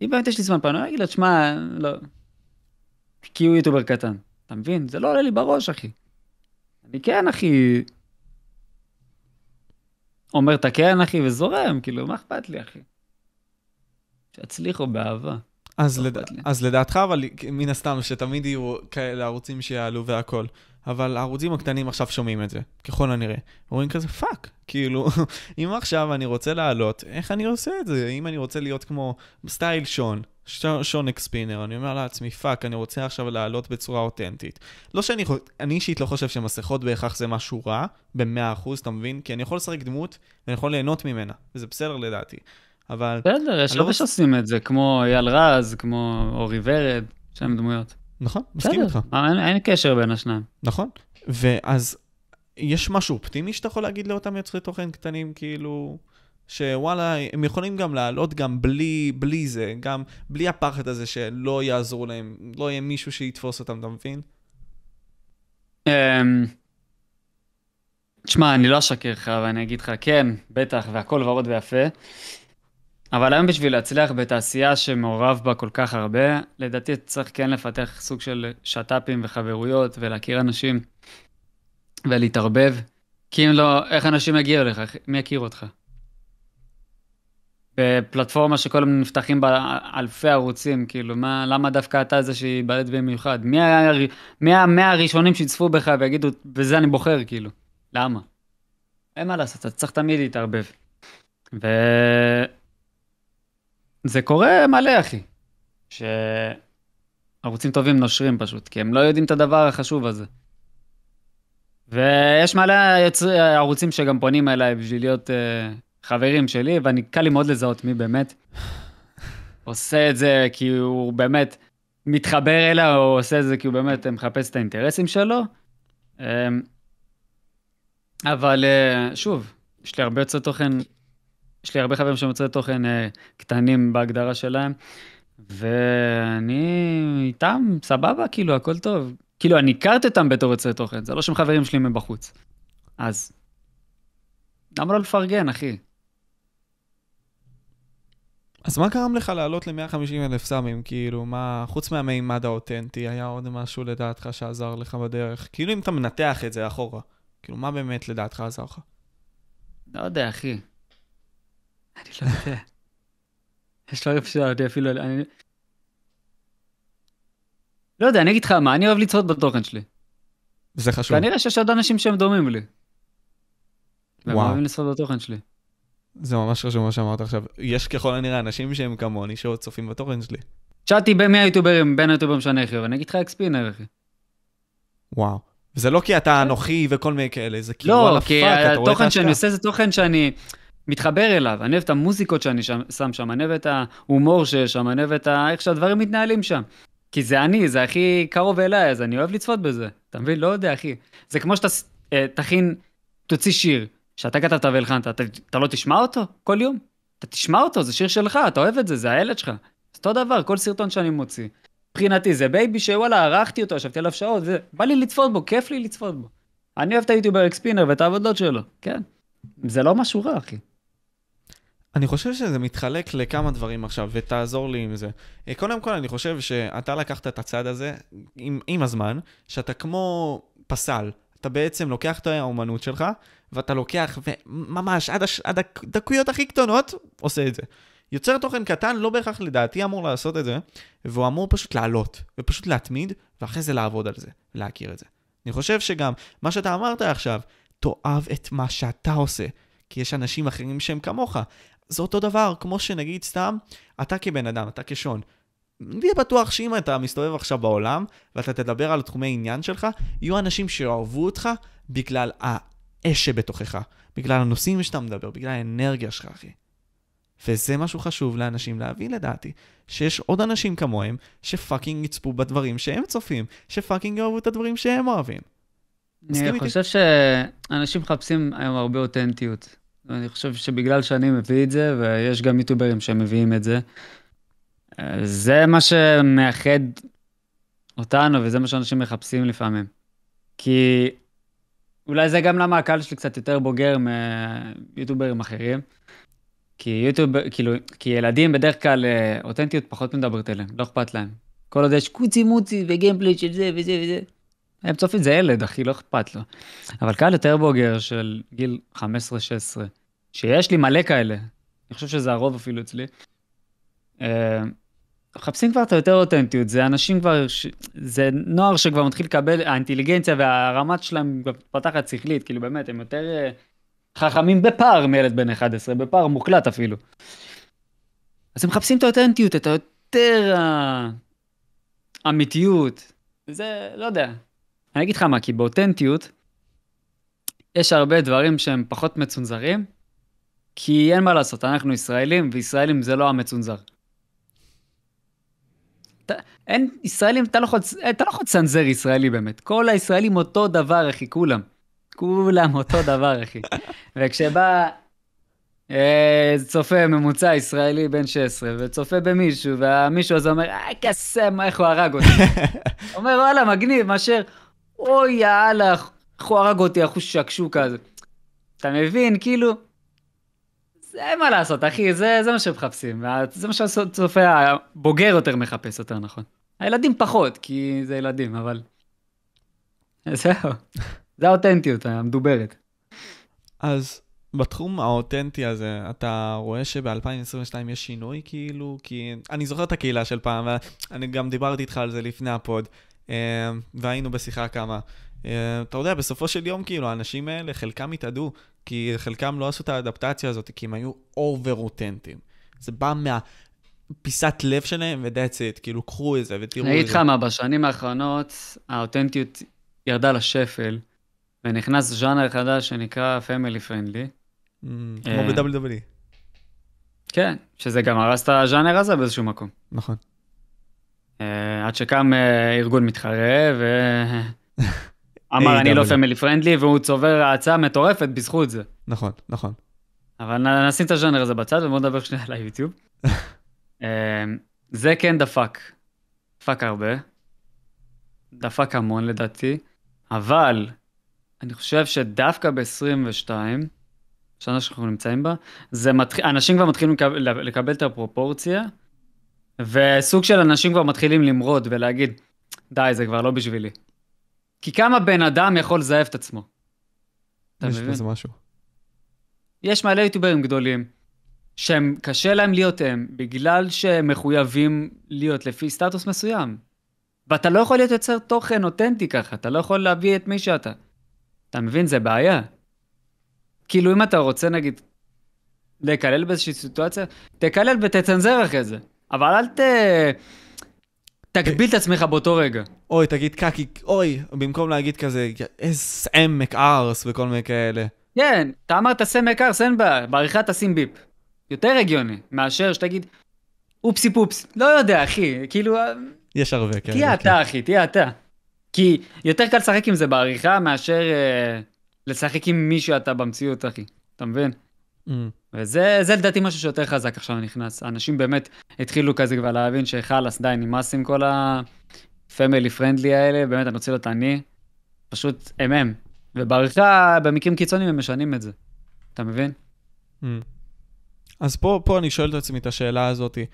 Speaker 2: אם באמת יש לי זמן פעם, אני אגיד לו, תשמע, לא. כי הוא יוטובר קטן. אתה מבין? זה לא עולה לי בראש, אחי. אני כן, אחי. אומר את הכן, אחי, וזורם, כאילו, מה אכפת לי, אחי? שיצליחו באהבה.
Speaker 1: אז,
Speaker 2: לא
Speaker 1: לד... אז לדעתך, אבל מן הסתם, שתמיד יהיו כאלה ערוצים שיעלו והכל. אבל הערוצים הקטנים עכשיו שומעים את זה, ככל הנראה. אומרים כזה, fuck, כאילו, אם עכשיו אני רוצה לעלות, איך אני עושה את זה? אם אני רוצה להיות כמו סטייל שון, ש- שון Xpiner, אני אומר לעצמי, fuck, אני רוצה עכשיו לעלות בצורה אותנטית. לא שאני, אני אישית לא חושב שמסכות בהכרח זה משהו רע, ב-100%, אתה מבין? כי אני יכול לשחק דמות, ואני יכול ליהנות ממנה, וזה בסדר לדעתי. אבל,
Speaker 2: בסדר, יש
Speaker 1: לא
Speaker 2: הרבה
Speaker 1: רוצ-
Speaker 2: שעושים את זה, כמו אייל רז, כמו אורי ורד, שם דמויות.
Speaker 1: נכון, מסכים איתך.
Speaker 2: בסדר, אין, אין קשר בין השניים.
Speaker 1: נכון. ואז יש משהו אופטימי שאתה יכול להגיד לאותם יוצרי תוכן קטנים, כאילו, שוואלה, הם יכולים גם לעלות גם בלי, בלי זה, גם בלי הפחד הזה שלא יעזרו להם, לא יהיה מישהו שיתפוס אותם, אתה מבין?
Speaker 2: אמ, תשמע, אני לא אשקר לך, ואני אגיד לך, כן, בטח, והכל ורוד ויפה, אבל היום בשביל להצליח בתעשייה שמעורב בה כל כך הרבה, לדעתי צריך כן לפתח סוג של שת"פים וחברויות, ולהכיר אנשים, ולהתערבב, כי אם לא, איך אנשים יגיעו אליך? מי יכיר אותך? בפלטפורמה שכל הזמן נפתחים בה אלפי ערוצים, כאילו, מה, למה דווקא אתה זה שייבלט במיוחד? מי, היה, מי המאה הראשונים שיצפו בך ויגידו, בזה אני בוחר, כאילו? למה? אין מה לעשות, אתה צריך תמיד להתערבב. ו... זה קורה מלא, אחי. שערוצים טובים נושרים פשוט, כי הם לא יודעים את הדבר החשוב הזה. ויש מלא יצר... ערוצים שגם פונים אליי בשביל להיות uh, חברים שלי, ואני, קל לי מאוד לזהות מי באמת עושה את זה כי הוא באמת מתחבר אליה, או עושה את זה כי הוא באמת מחפש את האינטרסים שלו. Um, אבל uh, שוב, יש לי הרבה יוצרי תוכן, יש לי הרבה חברים שהם יוצרי תוכן uh, קטנים בהגדרה שלהם, ואני איתם סבבה, כאילו, הכל טוב. כאילו, אני הכרתי אותם בתור יוצרי תוכן, זה לא שהם חברים שלי מבחוץ. אז, למה לא לפרגן, אחי?
Speaker 1: אז מה גרם לך לעלות ל-150 אלף סאמים? כאילו, מה, חוץ מהמימד האותנטי, היה עוד משהו לדעתך שעזר לך בדרך? כאילו, אם אתה מנתח את זה אחורה, כאילו, מה באמת לדעתך עזר לך?
Speaker 2: לא יודע, אחי. אני לא יודע. יש דברים שאותי אפילו... אני... לא יודע, אני אגיד לך מה, אני אוהב לצפות בתוכן שלי.
Speaker 1: זה חשוב.
Speaker 2: כנראה שיש עוד אנשים שהם דומים לי. והם. אוהבים לצפות בתוכן שלי.
Speaker 1: זה ממש חשוב מה שאמרת עכשיו. יש ככל הנראה אנשים שהם כמוני שעוד צופים בתוכן שלי.
Speaker 2: שאלתי בין מי היוטיוברים, בין היוטיוברים שאני הכי אוהב, אני אגיד לך Xpiner, אחי.
Speaker 1: וואו. וזה לא כי אתה אנוכי וכל מיני כאלה, זה כאילו,
Speaker 2: לא,
Speaker 1: וואלה
Speaker 2: כי
Speaker 1: fuck, אתה רואה את
Speaker 2: התוכן שאני
Speaker 1: ההשקעה.
Speaker 2: עושה זה תוכן שאני מתחבר אליו. אני אוהב את המוזיקות שאני שם, שם שם, אני אוהב את ההומור שיש שם, אני אוהב את ה... איך שהדברים מתנהלים שם. כי זה אני, זה הכי קרוב אליי, אז אני אוהב לצפות בזה. אתה מבין? לא יודע, אחי. זה כמו שאתה אה, תכין, תוציא שיר, שאתה כתבת והלחנת, אתה, אתה לא תשמע אותו כל יום? אתה תשמע אותו, זה שיר שלך, אתה אוהב את זה, זה הילד שלך. אז אותו דבר, כל סרטון שאני מוציא. מבחינתי זה baby שוואלה, ערכתי אותו, ישבתי עליו שעות, ובא לי לצפות בו, כיף לי לצפות בו. אני אוהב את היוטיובר Xpiner ואת העבודות שלו, כן. זה לא משהו רע, אחי.
Speaker 1: אני חושב שזה מתחלק לכמה דברים עכשיו, ותעזור לי עם זה. אה, קודם כל, אני חושב שאתה לקחת את הצד הזה עם, עם הזמן, שאתה כמו פסל. אתה בעצם לוקח את האומנות שלך, ואתה לוקח, וממש עד, הש... עד הדקויות הכי קטנות, עושה את זה. יוצר תוכן קטן לא בהכרח לדעתי אמור לעשות את זה, והוא אמור פשוט לעלות, ופשוט להתמיד, ואחרי זה לעבוד על זה, להכיר את זה. אני חושב שגם מה שאתה אמרת עכשיו, תאהב את מה שאתה עושה, כי יש אנשים אחרים שהם כמוך. זה אותו דבר, כמו שנגיד סתם, אתה כבן אדם, אתה כשון. תהיה בטוח שאם אתה מסתובב עכשיו בעולם, ואתה תדבר על תחומי עניין שלך, יהיו אנשים שאוהבו אותך בגלל האש שבתוכך, בגלל הנושאים שאתה מדבר, בגלל האנרגיה שלך, אחי. וזה משהו חשוב לאנשים להבין לדעתי, שיש עוד אנשים כמוהם שפאקינג יצפו בדברים שהם צופים, שפאקינג יאהבו את הדברים שהם אוהבים.
Speaker 2: אני? חושב שאנשים מחפשים היום הרבה אותנטיות. אני חושב שבגלל שאני מביא את זה, ויש גם יוטיוברים שמביאים את זה, זה מה שמאחד אותנו, וזה מה שאנשים מחפשים לפעמים. כי אולי זה גם למה הקהל שלי קצת יותר בוגר מיוטוברים אחרים. כי יוטיוב, כאילו, כי ילדים בדרך כלל אה, אותנטיות פחות מדברת אליהם, לא אכפת להם. כל עוד יש קוצי מוצי וגיימפליט של זה וזה וזה. הם צופים, זה ילד, אחי, לא אכפת לו. אבל קהל יותר בוגר של גיל 15-16, שיש לי מלא כאלה, אני חושב שזה הרוב אפילו אצלי, אה, מחפשים כבר את היותר אותנטיות, זה אנשים כבר, זה נוער שכבר מתחיל לקבל, האינטליגנציה והרמת שלהם מתפתחת שכלית, כאילו באמת, הם יותר אה, חכמים בפער מילד בן 11, בפער מוקלט אפילו. אז הם מחפשים את האותנטיות, את היותר האמיתיות, זה, לא יודע. אני אגיד לך מה, כי באותנטיות, יש הרבה דברים שהם פחות מצונזרים, כי אין מה לעשות, אנחנו ישראלים, וישראלים זה לא המצונזר. אין, ישראלים, אתה לא יכול, אתה לא לצנזר ישראלי באמת. כל הישראלים אותו דבר, אחי, כולם. כולם אותו דבר, אחי. וכשבא אה, צופה ממוצע ישראלי בן 16, וצופה במישהו, והמישהו הזה אומר, אה, קסם, איך הוא הרג אותי. אומר, וואלה, מגניב, מאשר, אוי, יאללה, איך הוא הרג אותי, אחוז שקשוקה הזה. אתה מבין, כאילו, זה מה לעשות, אחי, זה, זה מה שמחפשים. זה מה שהצופה הבוגר יותר מחפש, יותר נכון. הילדים פחות, כי זה ילדים, אבל... זהו. זה האותנטיות המדוברת.
Speaker 1: אז בתחום האותנטי הזה, אתה רואה שב-2022 יש שינוי כאילו? כי אני זוכר את הקהילה של פעם, ואני גם דיברתי איתך על זה לפני ה pod, והיינו בשיחה כמה. אה, אתה יודע, בסופו של יום, כאילו, האנשים האלה, חלקם התאדו, כי חלקם לא עשו את האדפטציה הזאת, כי הם היו over אותנטיים. זה בא מהפיסת לב שלהם, ו-that's it, כאילו, קחו את זה ותראו את זה.
Speaker 2: אני אגיד לך מה, בשנים האחרונות, האותנטיות ירדה לשפל. ונכנס ז'אנר חדש שנקרא Family Friendly.
Speaker 1: Mm, כמו ב-WWE.
Speaker 2: כן, שזה גם הרס את הז'אנר הזה באיזשהו מקום.
Speaker 1: נכון.
Speaker 2: אה, עד שקם אה, ארגון מתחרה ואמר אני לא פמילי פרנדלי והוא צובר האצה מטורפת בזכות זה.
Speaker 1: נכון, נכון.
Speaker 2: אבל נשים את הז'אנר הזה בצד ובואו נדבר שנייה על היוטיוב. אה, זה כן דפק. דפק הרבה. דפק המון לדעתי. אבל אני חושב שדווקא ב-22, שנה שאנחנו נמצאים בה, זה מתחיל, אנשים כבר מתחילים לקבל, לקבל את הפרופורציה, וסוג של אנשים כבר מתחילים למרוד ולהגיד, די, זה כבר לא בשבילי. כי כמה בן אדם יכול לזייף את עצמו?
Speaker 1: יש בזה משהו.
Speaker 2: יש מלא יוטיוברים גדולים, שהם, קשה להם להיות הם, בגלל שהם מחויבים להיות לפי סטטוס מסוים. ואתה לא יכול להיות יוצר תוכן אותנטי ככה, אתה לא יכול להביא את מי שאתה. אתה מבין? זה בעיה. כאילו, אם אתה רוצה, נגיד, לקלל באיזושהי סיטואציה, תקלל ותצנזר אחרי זה. אבל אל ת... תגביל את עצמך באותו רגע.
Speaker 1: אוי, תגיד קקי, אוי, במקום להגיד כזה, איזה עמק ארס וכל מיני כאלה.
Speaker 2: כן, אתה אמרת סמק ארס, אין בעיה, בעריכה תשים ביפ. יותר הגיוני, מאשר שתגיד, אופסי פופס. לא יודע, אחי, כאילו...
Speaker 1: יש הרבה כאלה.
Speaker 2: תהיה אתה, אחי, תהיה אתה. כי יותר קל לשחק עם זה בעריכה מאשר אה, לשחק עם מי שאתה במציאות, אחי. אתה מבין? וזה לדעתי משהו שיותר חזק עכשיו נכנס. אנשים באמת התחילו כזה כבר להבין שחלאס, די, נמאס עם כל הפמילי פרנדלי האלה, באמת, אני רוצה להיות אני. פשוט הם הם. ובעריכה, במקרים קיצוניים הם משנים את זה. אתה מבין? Mm.
Speaker 1: אז פה, פה אני שואל את עצמי את השאלה הזאתי.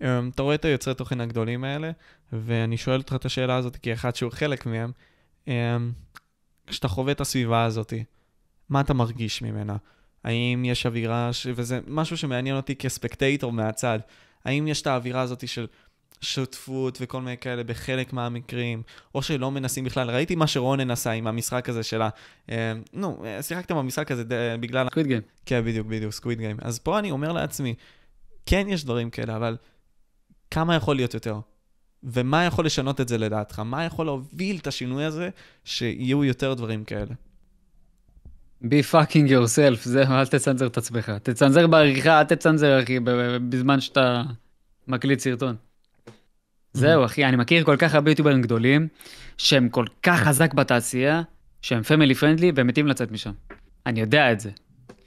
Speaker 1: אמ, אתה רואה את היוצרי תוכן הגדולים האלה, ואני שואל אותך את השאלה הזאת כאחד שהוא חלק מהם, אמ, כשאתה חווה את הסביבה הזאת, מה אתה מרגיש ממנה? האם יש אווירה, ש... וזה משהו שמעניין אותי כספקטייטור מהצד, האם יש את האווירה הזאת של שותפות וכל מיני כאלה בחלק מהמקרים, או שלא מנסים בכלל. ראיתי מה שרונן עשה עם המשחק הזה שלה. אה, נו, שיחקתם במשחק הזה ד... בגלל...
Speaker 2: סקוויד גיים.
Speaker 1: כן, בדיוק, בדיוק, סקוויד גיים. אז פה אני אומר לעצמי, כן יש דברים כאלה, אבל כמה יכול להיות יותר? ומה יכול לשנות את זה לדעתך? מה יכול להוביל את השינוי הזה שיהיו יותר דברים כאלה?
Speaker 2: Be fucking yourself, זהו, אל תצנזר את עצמך. תצנזר בעריכה, אל תצנזר, אחי, בזמן שאתה מקליט סרטון. זהו, אחי, אני מכיר כל כך הרבה יוטיוברים גדולים, שהם כל כך חזק בתעשייה, שהם פמילי פרנדלי והם מתים לצאת משם. אני יודע את זה.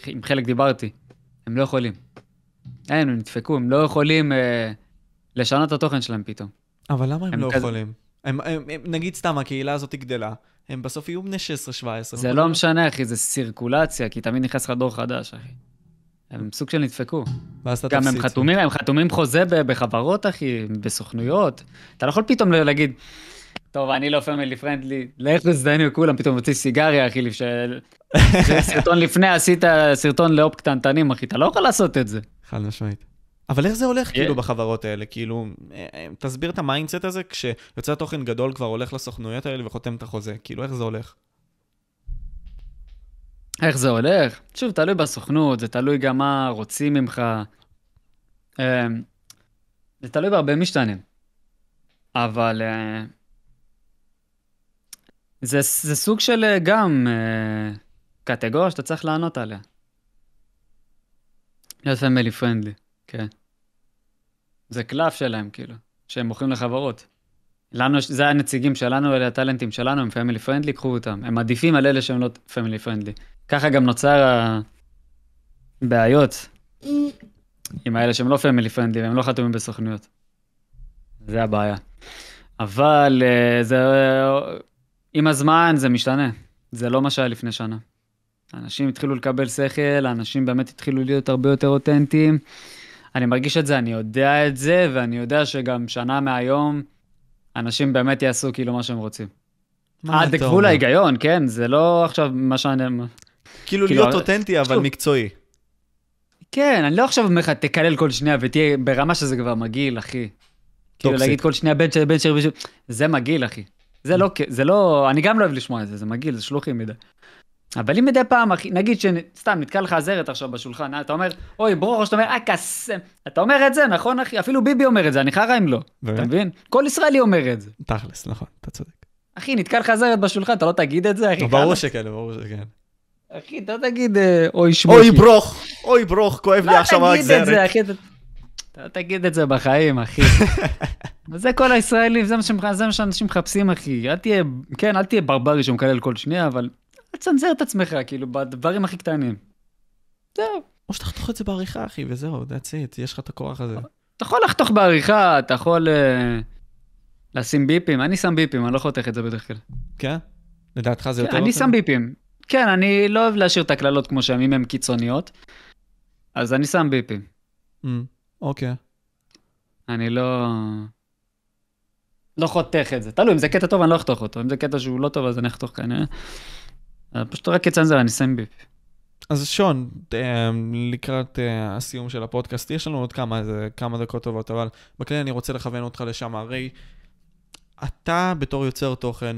Speaker 2: עם חלק דיברתי. הם לא יכולים. אין, הם נדפקו, הם לא יכולים... אה, לשנות את התוכן שלהם פתאום.
Speaker 1: אבל למה הם, הם לא כזה... יכולים? הם, הם, הם, נגיד סתם, הקהילה הזאת גדלה, הם בסוף יהיו בני 16-17.
Speaker 2: זה לא משנה, אחי, זה סירקולציה, כי תמיד נכנס לך דור חדש, אחי. הם סוג של נדפקו.
Speaker 1: ואז אתה
Speaker 2: גם הם
Speaker 1: תפסיד.
Speaker 2: חתומים, הם חתומים חוזה בחברות, אחי, בסוכנויות. אתה לא יכול פתאום להגיד, טוב, אני לא family friendly, לך תזדיינו כולם, פתאום מוציא סיגריה, אחי, של... סרטון לפני, עשית סרטון להופ קטנטנים, אחי, אתה לא יכול לעשות את זה.
Speaker 1: חד משמעית. אבל איך זה הולך
Speaker 2: Yeah.
Speaker 1: כאילו בחברות האלה? כאילו, אה, אה, תסביר את ה mindset הזה כשיוצר תוכן גדול כבר הולך לסוכנויות האלה וחותם את החוזה. כאילו, איך זה הולך?
Speaker 2: איך זה הולך? שוב, תלוי בסוכנות, זה תלוי גם מה רוצים ממך. אמ, זה תלוי בהרבה משתנים. אבל אה, זה, זה סוג של אה, גם אה, קטגוריה שאתה צריך לענות עליה. להיות family friendly, כן. זה קלף שלהם, כאילו, שהם מוכרים לחברות. לנו, זה הנציגים שלנו, אלה הטאלנטים שלנו, הם family friendly, קחו אותם. הם עדיפים על אלה שהם לא family friendly. ככה גם נוצר הבעיות עם האלה שהם לא פמילי פרנדלי והם לא חתומים בסוכנויות. זה הבעיה. אבל אה, זה, עם הזמן זה משתנה. זה לא מה שהיה לפני שנה. אנשים התחילו לקבל שכל, האנשים באמת התחילו להיות הרבה יותר אותנטיים. אני מרגיש את זה, אני יודע את זה, ואני יודע שגם שנה מהיום, אנשים באמת יעשו כאילו מה שהם רוצים.
Speaker 1: מה
Speaker 2: עד
Speaker 1: אתה
Speaker 2: לגבול
Speaker 1: אומר?
Speaker 2: ההיגיון, כן? זה לא עכשיו מה שאני...
Speaker 1: כאילו
Speaker 2: כאילו,
Speaker 1: להיות אותנטי, אבל. מקצועי.
Speaker 2: כן, אני לא עכשיו אומר לך, תקלל כל שנייה ותהיה ברמה שזה כבר מגעיל, אחי. כאילו. להגיד כל שנייה בן של בן של של... זה מגעיל, אחי. זה לא, זה לא, אני גם לא אוהב לשמוע את זה, זה מגעיל, זה שלוחים מדי. אבל אם מדי פעם, נגיד שסתם נתקע לך הזרת עכשיו בשולחן, אה, אתה אומר, אוי, ברור, שאתה אומר, אה, קסם. אתה אומר את זה, נכון, אחי? אפילו ביבי אומר את זה, אני חרא אם לא.
Speaker 1: באמת?
Speaker 2: אתה מבין? כל ישראלי אומר את זה.
Speaker 1: תכלס, נכון, אתה צודק.
Speaker 2: אחי, נתקע לך הזרת בשולחן, אתה לא תגיד את זה, אחי?
Speaker 1: ברור
Speaker 2: חלאס.
Speaker 1: שכן, ברור שכן.
Speaker 2: אחי, אתה לא תגיד, אה, אוי, שמוקי.
Speaker 1: אוי ברוך, אוי ברוך, כואב לי
Speaker 2: לא
Speaker 1: עכשיו
Speaker 2: תגיד את
Speaker 1: הגזרת.
Speaker 2: זה, אחי. אתה- לא תגיד את זה בחיים, אחי. וזה כל הישראלים, זה מה שאנשים מחפשים, אחי. אל תהיה, כן, אל תהיה ברברי שמקלל כל שנייה, אבל תצנזר את עצמך, כאילו, בדברים הכי קטנים. זהו.
Speaker 1: או שתחתוך את זה בעריכה, אחי, וזהו, that's it, יש לך את הכוח הזה.
Speaker 2: אתה יכול לחתוך בעריכה, אתה יכול אה, לשים ביפים, אני שם ביפים, אני לא חותך את זה בדרך כלל.
Speaker 1: כן? לדעתך זה יותר...
Speaker 2: כן, אני
Speaker 1: אותנטי?
Speaker 2: שם ביפים. כן, אני לא אוהב להשאיר את הקללות כמו שהן, אם הן קיצוניות, אז אני שם ביפים.
Speaker 1: אמ, אוקיי.
Speaker 2: אני לא... לא חותך את זה. תלוי, אם זה קטע טוב, אני לא אחתוך אותו. אם זה קטע שהוא לא טוב, אז אני אחתוך כנראה. אה, פשוט רק אצנזר, אני שם ביפ.
Speaker 1: אז שון, אה, לקראת אה, הסיום של הפודקאסט, יש לנו עוד כמה, כמה דקות טובות, אבל בכלל אני רוצה לכוון אותך לשם. הרי אתה בתור יוצר תוכן,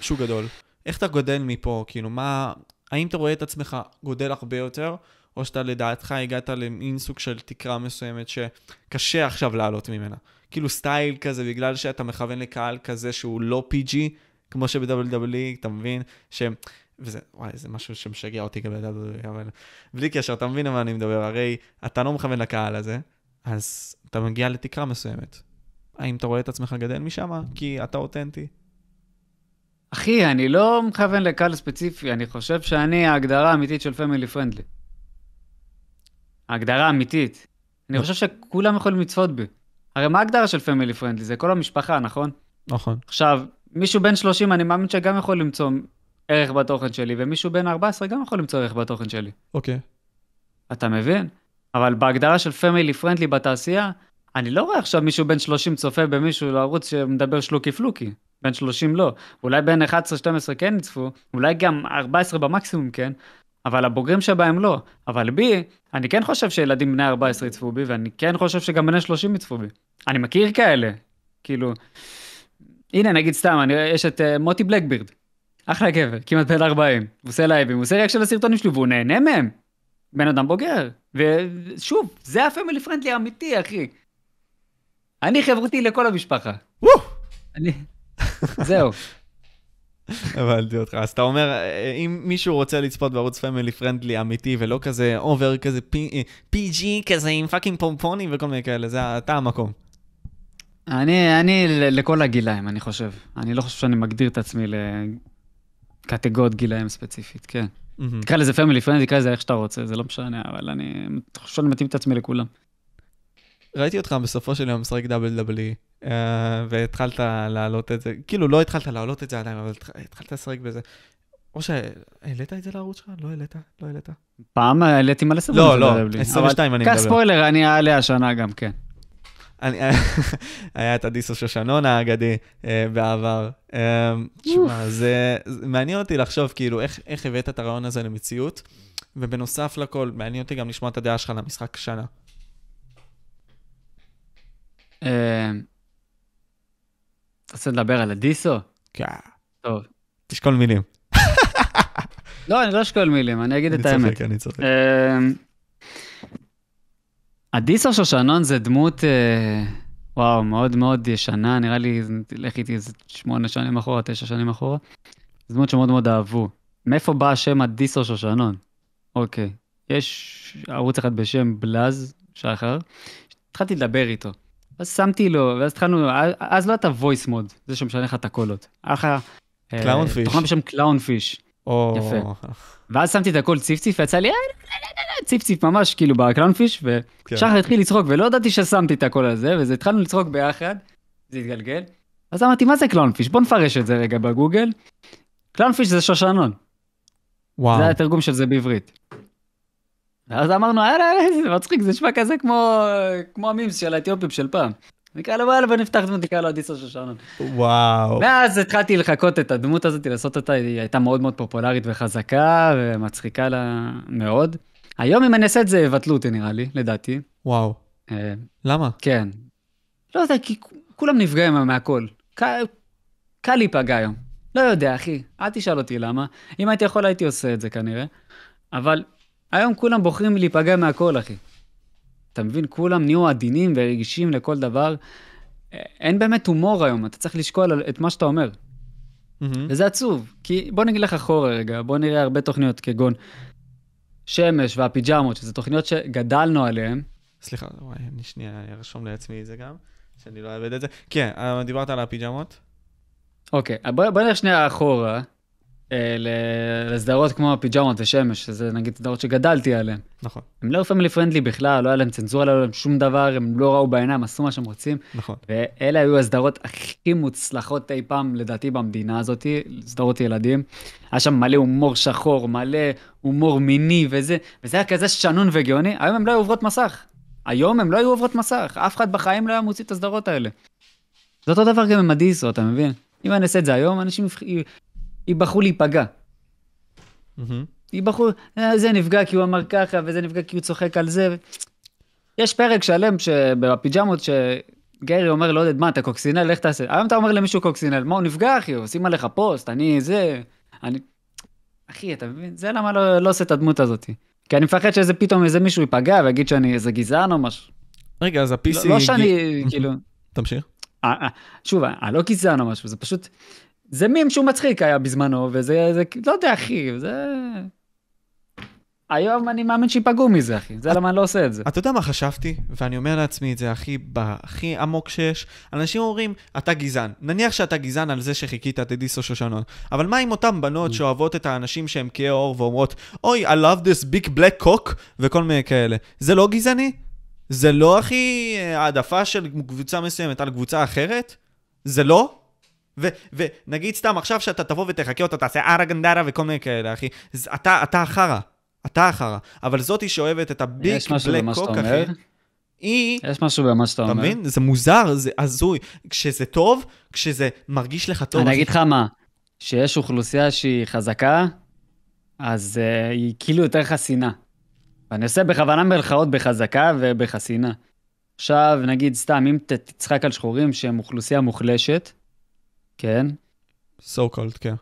Speaker 1: שוק גדול, איך אתה גודל מפה? כאילו, מה... האם אתה רואה את עצמך גודל הרבה יותר, או שאתה לדעתך הגעת למין סוג של תקרה מסוימת שקשה עכשיו לעלות ממנה? כאילו סטייל כזה, בגלל שאתה מכוון לקהל כזה שהוא לא PG, כמו שב-WWE, אתה מבין? ש... וזה, וואי, זה משהו שמשגע אותי גם ב-WWE, אבל בלי קשר, אתה מבין על מה אני מדבר? הרי אתה לא מכוון לקהל הזה, אז אתה מגיע לתקרה מסוימת. האם אתה רואה את עצמך גדל משם? כי אתה אותנטי.
Speaker 2: אחי, אני לא מכוון לקהל ספציפי, אני חושב שאני ההגדרה האמיתית של family friendly. ההגדרה האמיתית. אני חושב שכולם יכולים לצפות בי. הרי מה ההגדרה של family friendly? זה כל המשפחה, נכון?
Speaker 1: נכון.
Speaker 2: עכשיו, מישהו בן 30, אני מאמין שגם יכול למצוא ערך בתוכן שלי, ומישהו בן 14 גם יכול למצוא ערך בתוכן שלי.
Speaker 1: אוקיי.
Speaker 2: אתה מבין? אבל בהגדרה של פמילי פרנדלי בתעשייה, אני לא רואה עכשיו מישהו בן 30 צופה במישהו לערוץ שמדבר שלוקי פלוקי. בן 30 לא. אולי בין 11-12 כן יצפו, אולי גם 14 במקסימום כן, אבל הבוגרים שבהם לא. אבל בי, אני כן חושב שילדים בני 14 יצפו בי, ואני כן חושב שגם בני 30 יצפו בי. אני מכיר כאלה. כאילו, הנה נגיד סתם, אני, יש את uh, מוטי בלקבירד. אחלה גבר, כמעט בן 40. הוא עושה לייבים, הוא עושה reaction לסרטונים שלי והוא נהנה מהם. בן אדם בוגר. ושוב, זה ה family friendly האמיתי, אחי. אני חברותי לכל המשפחה. אני... זהו.
Speaker 1: הבנתי אותך. אז אתה אומר, אה, אם מישהו רוצה לצפות בערוץ family friendly אמיתי ולא כזה over כזה PG כזה עם fucking פומפונים וכל מיני כאלה, זה אתה המקום.
Speaker 2: אני, אני לכל הגילאים, אני חושב. אני לא חושב שאני מגדיר את עצמי לקטגוריות גילאים ספציפית, כן.
Speaker 1: מהמם.
Speaker 2: תקרא לזה family friendly, תקרא לזה איך שאתה רוצה, זה לא משנה, אבל אני חושב שאני מתאים את עצמי לכולם.
Speaker 1: ראיתי אותך בסופו של יום משחק WWE. אה, והתחלת להעלות את זה, כאילו לא התחלת להעלות את זה עדיין, אבל התח- התחלת לשחק בזה. או שהעלית את זה לערוץ שלך? לא העלית? לא העלית?
Speaker 2: פעם העליתי מלא סרטונים.
Speaker 1: לא, לא,
Speaker 2: דרבלי.
Speaker 1: 22 אני
Speaker 2: אבל
Speaker 1: מדבר.
Speaker 2: קח ספוילר, אני אעלה השנה גם כן.
Speaker 1: אני, היה את אדיסו שושנון האגדי אה, בעבר. אה, תשמע, זה, זה מעניין אותי לחשוב כאילו איך, איך הבאת את הרעיון הזה למציאות, ובנוסף לכל, מעניין אותי גם לשמוע את הדעה שלך למשחק שנה.
Speaker 2: אה, רוצה לדבר על הדיסו?
Speaker 1: כן.
Speaker 2: טוב.
Speaker 1: תשקול מילים.
Speaker 2: לא, אני לא אשקול מילים, אני אגיד
Speaker 1: אני
Speaker 2: את האמת.
Speaker 1: צוחק, אני צוחק.
Speaker 2: אדיסו שושנון זה דמות, אה, וואו, מאוד מאוד ישנה, נראה לי, לך איתי איזה שמונה שנים אחורה, תשע שנים אחורה. זו דמות שמאוד מאוד אהבו. מאיפה בא השם אדיסו שושנון? אוקיי, יש ערוץ אחד בשם בלאז, שחר, התחלתי לדבר איתו. אז שמתי לו, ואז התחלנו, אז לא הייתה Voicemod, זה שמשנה לך את הקולות. היה לך...
Speaker 1: Clownfish.
Speaker 2: תוכנה בשם Clownfish.
Speaker 1: או...
Speaker 2: יפה. ואז שמתי את הכל ציף ציף, ויצא לי "אה, לא, לא, לא, לא", ציף ציף ממש כאילו ב Clownfish,
Speaker 1: כן.
Speaker 2: ושחר התחיל לצחוק, ולא ידעתי ששמתי את הכל הזה, וזה התחלנו לצחוק ביחד, זה התגלגל. אז אמרתי, מה זה Clownfish? בוא נפרש את זה רגע בגוגל. Clownfish זה שושנון,
Speaker 1: וואו.
Speaker 2: זה התרגום של זה בעברית. ואז אמרנו, יאללה, יאללה, זה מצחיק, זה נשמע כזה כמו, כמו המימס של האתיופים של פעם. נקרא לו, יאללה, בוא נפתח דמות, נקרא לו אדיסו שושנון.
Speaker 1: וואו.
Speaker 2: ואז התחלתי לחקות את הדמות הזאת, לעשות אותה, היא הייתה מאוד מאוד פופולרית וחזקה ומצחיקה לה מאוד. היום אם אני אעשה את זה, יבטלו אותי נראה לי, לדעתי.
Speaker 1: וואו.
Speaker 2: אה,
Speaker 1: למה?
Speaker 2: כן. לא יודע, כי כולם נפגעים מהכל. קל להיפגע היום. לא יודע, אחי, אל תשאל אותי למה. אם הייתי יכול, הייתי עושה את זה כנראה. אבל היום כולם בוחרים להיפגע מהכל, אחי. אתה מבין? כולם נהיו עדינים ורגישים לכל דבר. אין באמת הומור היום, אתה צריך לשקול את מה שאתה אומר.
Speaker 1: מהמם.
Speaker 2: וזה עצוב, כי בוא נגיד לך אחורה רגע, בוא נראה הרבה תוכניות כגון שמש והפיג'מות, שזה תוכניות שגדלנו עליהן.
Speaker 1: סליחה, וואי, אני שנייה ארשום לעצמי את זה גם, שאני לא אאבד את זה. כן, אה, דיברת על הפיג'מות?
Speaker 2: אוקיי, בוא, בוא נלך שנייה אחורה, לסדרות כמו הפיג'מות ושמש, שזה נגיד סדרות שגדלתי עליהן.
Speaker 1: נכון,
Speaker 2: הם לא פמילי פרנדלי בכלל, לא היה להם צנזורה, לא היה להם שום דבר, הם לא ראו בעיניים, עשו מה שהם רוצים.
Speaker 1: נכון.
Speaker 2: ואלה היו הסדרות הכי מוצלחות אי פעם, לדעתי, במדינה הזאת, סדרות ילדים. היה שם מלא הומור שחור, מלא הומור מיני וזה, וזה היה כזה שנון וגאוני. היום הם לא היו עוברות מסך. היום הם לא היו עוברות מסך, אף אחד בחיים לא היה מוציא את הסדרות האלה. זה אותו דבר גם עם הדיסו, אתה מבין? אם אני אעשה את זה היום, אנשים ייבחרו להיפגע. ייבחרו, "אה, זה נפגע כי הוא אמר ככה, וזה נפגע כי הוא צוחק על זה. יש פרק שלם שבפיג'מות שגרי אומר לעודד, מה, אתה קוקסינל, לך תעשה. היום אתה אומר למישהו קוקסינל, מה, הוא נפגע, אחי, עושים עליך פוסט, אני זה, אני... אחי, אתה מבין? זה למה לא, לא עושה את הדמות הזאת. כי אני מפחד שאיזה פתאום איזה מישהו ייפגע ויגיד שאני איזה גזען או משהו.
Speaker 1: רגע, אז ה-PC...
Speaker 2: לא, לא שאני, כאילו...
Speaker 1: תמשיך.
Speaker 2: אה, אה, שוב, אני לא גזען או משהו, זה פשוט... זה מים שהוא מצחיק היה בזמנו, וזה, זה, לא יודע, אחי, זה... היום אני מאמין שיפגעו מזה, אחי, זה למה אני לא עושה את זה.
Speaker 1: אתה יודע מה חשבתי? ואני אומר לעצמי את זה הכי, הכי עמוק שיש. אנשים אומרים, אתה גזען. נניח שאתה גזען על זה שחיכית את אדיסו שושנון. אבל מה עם אותן בנות שאוהבות את האנשים שהם כהי עור ואומרות, אוי, I love this big black cock, וכל מיני כאלה. זה לא גזעני? זה לא הכי העדפה של קבוצה מסוימת על קבוצה אחרת? זה לא? ו- ונגיד סתם עכשיו שאתה תבוא ותחכה אותה, תעשה ארה גנדרה וכל מיני כאלה, אחי. אתה, אתה החרא. אתה החרא. אבל זאתי שאוהבת את הביג
Speaker 2: יש משהו
Speaker 1: בלק
Speaker 2: במה שאתה
Speaker 1: קוק,
Speaker 2: אומר,
Speaker 1: אחי, היא...
Speaker 2: יש משהו במה שאתה
Speaker 1: אתה
Speaker 2: אומר.
Speaker 1: מבין? זה מוזר, זה הזוי. כשזה טוב, כשזה מרגיש לך טוב.
Speaker 2: אני
Speaker 1: אחי.
Speaker 2: אגיד לך מה, שיש אוכלוסייה שהיא חזקה, אז uh, היא כאילו יותר חסינה. ואני עושה בכוונה מרכאות בחזקה ובחסינה. עכשיו, נגיד סתם, אם תצחק על שחורים שהם אוכלוסייה מוחלשת, כן?
Speaker 1: so called, כן.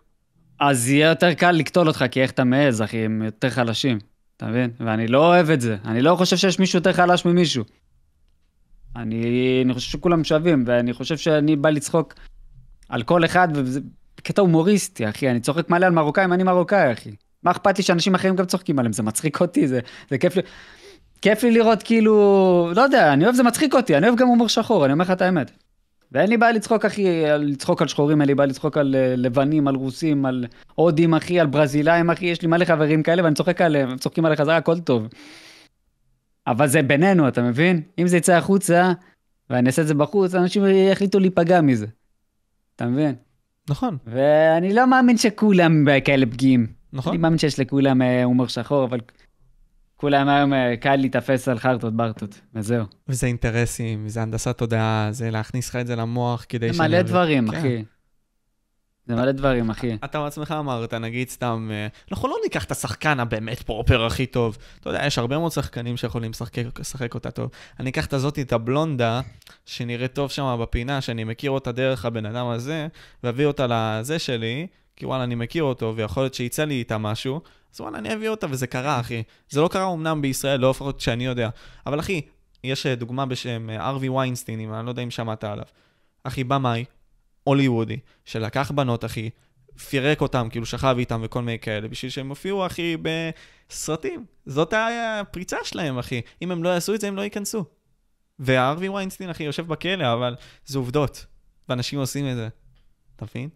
Speaker 2: אז יהיה יותר קל לקטול אותך, כי איך אתה מעז, אחי, הם יותר חלשים, אתה מבין? ואני לא אוהב את זה. אני לא חושב שיש מישהו יותר חלש ממישהו. אני, אני חושב שכולם שווים, ואני חושב שאני בא לצחוק על כל אחד, וזה בקטע הומוריסטי, אחי. אני צוחק מלא על מרוקאים, אני מרוקאי, אחי. מה אכפת לי שאנשים אחרים גם צוחקים עליהם? זה מצחיק אותי, זה, זה כיף לי. כיף לי לראות כאילו, לא יודע, אני אוהב, זה מצחיק אותי, אני אוהב גם הומור שחור, אני אומר לך את האמת. ואין לי בעיה לצחוק, אחי, לצחוק על שחורים, אין לי בעיה לצחוק על אה, לבנים, על רוסים, על הודים, אחי, על ברזילאים, אחי, יש לי מלא חברים כאלה ואני צוחק עליהם, הם צוחקים עליי חזרה, הכל טוב. אבל זה בינינו, אתה מבין? אם זה יצא החוצה, ואני אעשה את זה בחוץ, אנשים יחליטו להיפגע מזה. אתה מבין?
Speaker 1: נכון,
Speaker 2: ואני לא מאמין שכולם כאלה פגיעים.
Speaker 1: נכון.
Speaker 2: אני מאמין שיש לכולם אה, הומור שחור, אבל כולם היום אה, קל להיתפס על חרטות ברטות, וזהו.
Speaker 1: וזה אינטרסים, זה הנדסת תודעה, זה להכניס לך את זה למוח כדי
Speaker 2: זה מלא דברים,
Speaker 1: כן.
Speaker 2: אחי. זה מלא דברים, אחי.
Speaker 1: אתה בעצמך אמרת, נגיד סתם, אה, אנחנו לא ניקח את השחקן הבאמת פרופר הכי טוב. אתה יודע, יש הרבה מאוד שחקנים שיכולים לשחק אותה טוב. אני אקח את הזאתי, את הבלונדה, שנראית טוב שם בפינה, שאני מכיר אותה דרך הבן אדם הזה, ואביא אותה לזה שלי, כי וואלה, אני מכיר אותו, ויכול להיות שיצא לי איתה משהו, אז וואלה, אני אביא אותה, וזה קרה, אחי. זה לא קרה אמנם בישראל, לא לפחות שאני יודע. אבל אחי, יש אה, דוגמה בשם אה, ארווי ויינסטין, אם אני לא יודע אם שמעת עליו. אחי, במאי, הוליוודי, שלקח בנות, אחי, פירק אותם, כאילו שכב איתם וכל מיני כאלה, בשביל שהם הופיעו, אחי, בסרטים. זאת הפריצה שלהם, אחי. אם הם לא יעשו את זה, הם לא ייכנסו. והארווי ויינסטין, אחי, יושב בכלא, אבל זה עובדות. ואנשים עושים את זה. אתה מבין?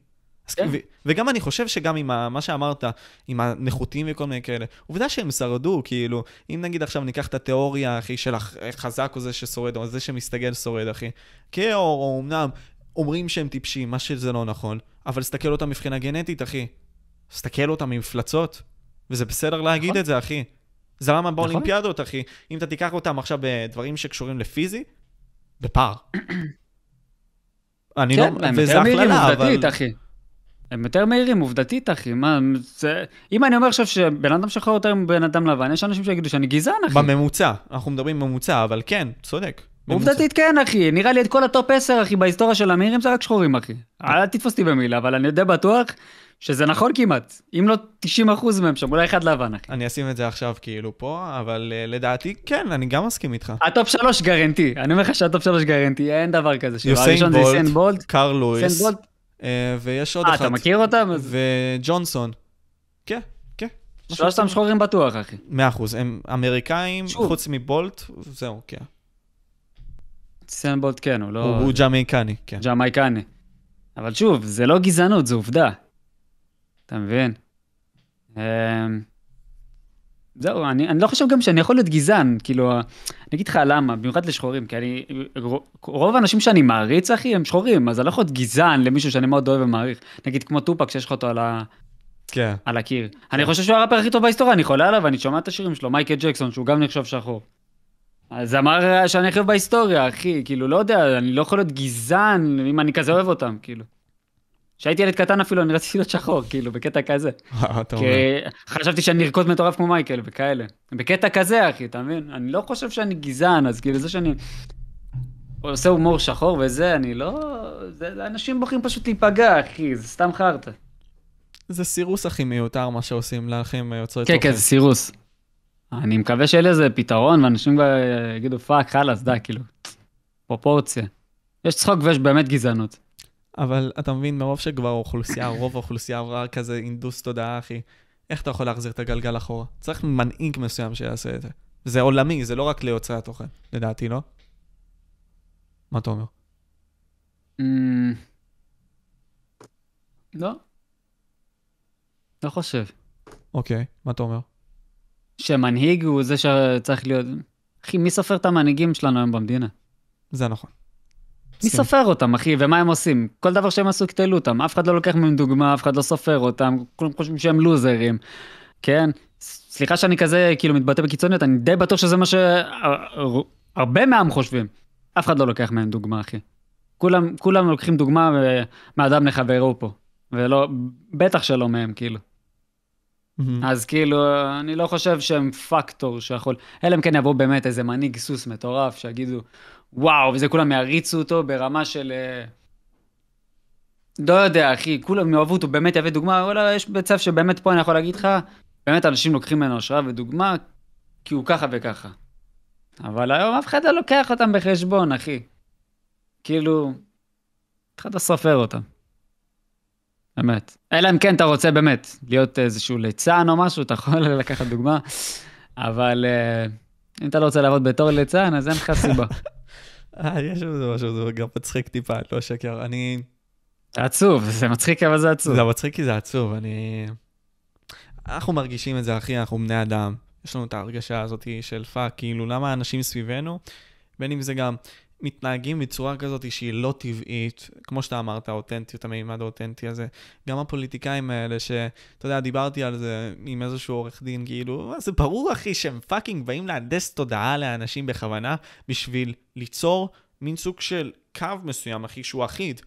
Speaker 2: כן.
Speaker 1: ו- וגם אני חושב שגם עם ה- מה שאמרת, עם הנחותים וכל מיני כאלה, עובדה שהם שרדו, כאילו, אם נגיד עכשיו ניקח את התיאוריה, אחי, של החזק או זה ששורד, או זה שמסתגל שורד, אחי. כאור, או אמנם, אומרים שהם טיפשים, מה שזה לא נכון, אבל תסתכל אותם מבחינה גנטית, אחי. תסתכל אותם ממפלצות, וזה בסדר להגיד
Speaker 2: נכון.
Speaker 1: את זה, אחי. זה למה
Speaker 2: נכון.
Speaker 1: באולימפיאדות, אחי. אם אתה תיקח אותם עכשיו בדברים שקשורים לפיזי, בפער. אני
Speaker 2: כן,
Speaker 1: לא, וזה הכללה, אבל...
Speaker 2: אחי. הם יותר מהירים עובדתית, אחי. מה, זה... אם אני אומר עכשיו שבן אדם שחור יותר מבן אדם לבן, יש אנשים שיגידו שאני גזען, אחי.
Speaker 1: בממוצע, אנחנו מדברים ממוצע, אבל כן, צודק.
Speaker 2: עובדתית כן, אחי. נראה לי את כל ה top 10, אחי, בהיסטוריה של המהירים זה רק שחורים, אחי. אל תתפוס אותי במילה, אבל אני יודע בטוח שזה נכון כמעט. אם לא 90% מהם שם, אולי אחד לבן, אחי.
Speaker 1: אני אשים את זה עכשיו כאילו פה, אבל uh, לדעתי, כן, אני גם מסכים איתך.
Speaker 2: ה top 3 guarantee. אני אומר לך שה top 3 guarantee, אין דבר כזה.
Speaker 1: יוסיין בולט. קארל לואיס, ויש עוד
Speaker 2: אה,
Speaker 1: אחת.
Speaker 2: אתה מכיר אותם?
Speaker 1: וג'ונסון. כן, כן.
Speaker 2: שלושתם שחורים בטוח, אחי.
Speaker 1: מאה אחוז, הם אמריקאים,
Speaker 2: שוב.
Speaker 1: חוץ מבולט, זהו, כן.
Speaker 2: יוסיין בולט כן, הוא לא...
Speaker 1: הוא הוא ג'מייקני, כן.
Speaker 2: ג'מייקני. אבל שוב, זה לא גזענות, זו עובדה. אתה מבין? זהו, אני, אני לא חושב גם שאני יכול להיות גזען, כאילו, אני אגיד לך למה, במיוחד לשחורים, כי אני, רוב האנשים שאני מעריץ, אחי, הם שחורים, אז אני לא יכול להיות גזען למישהו שאני מאוד אוהב ומעריך. נגיד כמו טופק, שיש לך אותו על, ה,
Speaker 1: כן.
Speaker 2: על הקיר. אני חושב שהוא הראפר הכי טוב בהיסטוריה, אני חולה עליו, אני שומע את השירים שלו, מייקל ג'קסון, שהוא גם נחשב שחור. אז אמר שאני הכי אוהב בהיסטוריה, אחי, כאילו, לא יודע, אני לא יכול להיות גזען אם אני כזה אוהב אותם, כאילו. כשהייתי ילד קטן אפילו, אני רציתי להיות שחור, כאילו, בקטע כזה. כי. חשבתי שאני ארקוד מטורף כמו מייקל וכאלה. בקטע כזה, אחי, אתה מבין? אני לא חושב שאני גזען, אז כאילו, זה שאני עושה הומור שחור וזה, אני לא... זה, אנשים בוחרים פשוט להיפגע, אחי, זה סתם חרטא.
Speaker 1: זה סירוס הכי מיותר, מה שעושים לכם יוצרי
Speaker 2: כן, כן, זה סירוס. אני מקווה שיהיה לזה פתרון, ואנשים כבר יגידו, fuck, חלאס, די, כאילו. פרופורציה. יש צחוק ויש באמת גזענות.
Speaker 1: אבל אתה מבין, מרוב שכבר האוכלוסייה, רוב האוכלוסייה עברה כזה הינדוס תודעה, אחי, איך אתה יכול להחזיר את הגלגל אחורה? צריך מנהיג מסוים שיעשה את זה. זה עולמי, זה לא רק ליוצרי התוכן, לדעתי, לא? מה אתה אומר?
Speaker 2: אמ, לא. לא חושב.
Speaker 1: אוקיי, מה אתה אומר?
Speaker 2: שמנהיג הוא זה שצריך להיות... אחי, מי סופר את המנהיגים שלנו היום במדינה?
Speaker 1: זה נכון.
Speaker 2: מי
Speaker 1: מסכים.
Speaker 2: סופר אותם, אחי, ומה הם עושים? כל דבר שהם עשו, יקטלו אותם. אף אחד לא לוקח מהם דוגמה, אף אחד לא סופר אותם, כולם חושבים שהם לוזרים, כן? סליחה שאני כזה, כאילו, מתבטא בקיצוניות, אני די בטוח שזה מה שהרבה מהעם חושבים. אף אחד לא לוקח מהם דוגמה, אחי. כולם, כולם לוקחים דוגמה מאדם לחברו פה. ולא, בטח שלא מהם, כאילו.
Speaker 1: מהמם.
Speaker 2: אז כאילו, אני לא חושב שהם פקטור שיכול, אלא אם כן יבוא באמת איזה מנהיג סוס מטורף, שיגידו, וואו, וזה כולם יעריצו אותו ברמה של... אה, לא יודע, אחי, כולם יאהבו אותו, באמת יהווה דוגמה, וואלה, יש בצו שבאמת פה אני יכול להגיד לך, באמת אנשים לוקחים ממנו השראה ודוגמה, כי הוא ככה וככה. אבל היום אף אחד לא לוקח אותם בחשבון, אחי. כאילו, אף אחד לא סופר אותם. באמת. אלא אם כן אתה רוצה באמת להיות איזשהו ליצן או משהו, אתה יכול לקחת דוגמה, אבל אה, אם אתה לא רוצה לעבוד בתור ליצן, אז אין לך סיבה.
Speaker 1: אה, יש בזה משהו, זה גם מצחיק טיפה, לא שקר. אני...
Speaker 2: זה עצוב, זה מצחיק אבל זה עצוב.
Speaker 1: זה מצחיק כי זה עצוב, אני... אנחנו מרגישים את זה, אחי, אנחנו בני אדם. יש לנו את ההרגשה הזאת של fuck, כאילו, למה האנשים סביבנו, בין אם זה גם מתנהגים בצורה כזאת שהיא לא טבעית, כמו שאתה אמרת, האותנטיות, המימד האותנטי הזה. גם הפוליטיקאים האלה, שאתה יודע, דיברתי על זה עם איזשהו עורך דין, כאילו, זה ברור, אחי, שהם fucking באים להנדס תודעה לאנשים בכוונה, בשביל ליצור מין סוג של קו מסוים, אחי, שהוא אחיד.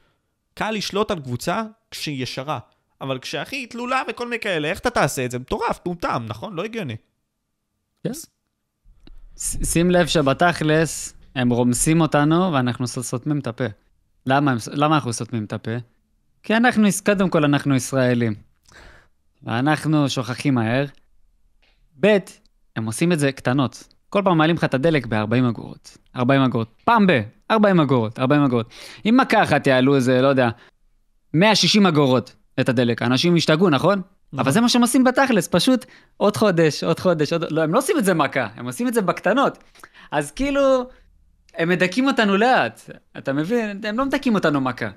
Speaker 1: קל לשלוט על קבוצה כשהיא ישרה, אבל כשאחי היא תלולה וכל מיני כאלה, איך אתה תעשה את זה? מטורף, טומטם, נכון? לא הגיוני.
Speaker 2: Yes. שים לב שבתכלס, הם רומסים אותנו ואנחנו סותמים את הפה. למה, למה אנחנו סותמים את הפה? כי אנחנו, קודם כל אנחנו ישראלים. ואנחנו שוכחים מהר. ב', הם עושים את זה קטנות. כל פעם מעלים לך את הדלק ב-40 אגורות. 40 אגורות. פעם ב, 40 אגורות, 40 אגורות. אם מכה אחת יעלו איזה, לא יודע, 160 אגורות את הדלק. אנשים ישתגעו, נכון? אבל
Speaker 1: נכון.
Speaker 2: זה מה שהם עושים בתכלס, פשוט עוד חודש, עוד חודש, עוד... לא, הם לא עושים את זה מכה, הם עושים את זה בקטנות. אז כאילו, הם מדכאים אותנו לאט, אתה מבין? הם לא מדכאים אותנו מכה.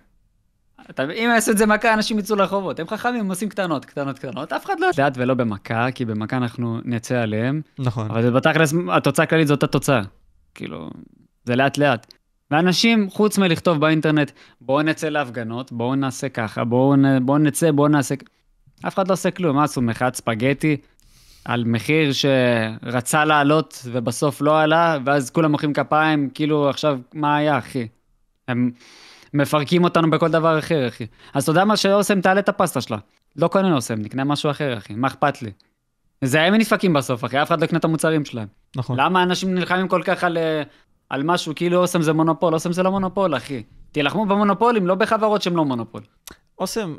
Speaker 2: אתה, אם יעשו את זה מכה, אנשים יצאו לרחובות. הם חכמים, הם עושים קטנות, קטנות, קטנות. אף אחד לא... לאט ולא במכה, כי במכה אנחנו נצא עליהם.
Speaker 1: נכון.
Speaker 2: אבל בתכלס, התוצאה הכללית זאת התוצאה. כאילו, זה לאט לאט. ואנשים, חוץ מלכתוב באינטרנט, בואו נצא להפגנות, בואו נעשה ככה, בואו נ... בוא נצא, בואו נעשה... אף אחד לא עושה כלום, מה עשו? מחאת ספגטי על מחיר שרצה לעלות ובסוף לא עלה, ואז כולם מוחאים כפיים, כאילו עכשיו, מה היה, אחי? הם מפרקים אותנו בכל דבר אחר, אחי. אז אתה יודע מה שאוסם תעלה את הפסטה שלה. לא קונה אוסם, נקנה משהו אחר, אחי, מה אכפת לי? זה הם נדפקים בסוף, אחי, אף אחד לא יקנה את המוצרים שלהם.
Speaker 1: נכון.
Speaker 2: למה אנשים נלחמים כל כך על, אה, על משהו כאילו אוסם זה מונופול? אוסם זה לא מונופול, אחי. תילחמו במונופולים, לא בחברות שהן לא מונופול.
Speaker 1: אוסם,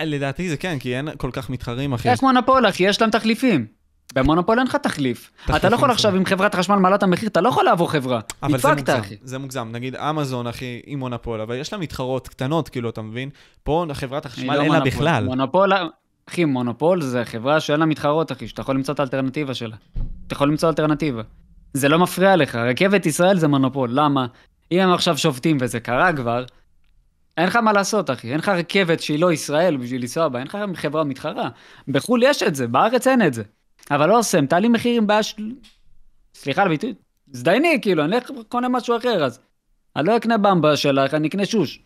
Speaker 1: לדעתי זה כן, כי אין כל כך מתחרים, אחי.
Speaker 2: איך מונופול, אחי? יש להם תחליפים. במונופול אין לך תחליף. אתה לא יכול
Speaker 1: תחליפים
Speaker 2: עכשיו, אם חברת החשמל מעלה את המחיר, אתה לא יכול לעבור חברה.
Speaker 1: אבל זה
Speaker 2: נדפקת,
Speaker 1: מוגזם,
Speaker 2: אחי.
Speaker 1: זה מוגזם. נגיד אמזון, אחי, היא מונופול, אבל יש לה מתחרות קטנות, כאילו, אתה מבין? פה חברת החשמל
Speaker 2: לא
Speaker 1: אין לה. בכלל.
Speaker 2: מונופול, אחי, מונופול זה חברה שאין לה מתחרות, אחי, שאתה יכול למצוא את האלטרנטיבה שלה. אתה יכול למצוא אלטרנטיבה. זה לא מפריע לך, רכבת ישראל זה מונופול, למה? אם הם עכשיו שובתים, וזה קרה כבר, אין לך מה לעשות, אחי. אין לך רכבת שהיא לא ישראל בשביל לנסוע בה, אין לך חברה מתחרה. בחו"ל יש את זה, בארץ אין את זה. אבל לא עושה, תעלי מחירים בעיה של... סליחה על הביטוי, זדייני, כאילו, אני אלך קונה משהו אחר, אז... אני לא אקנה במבה שלך, אני אקנה שוש.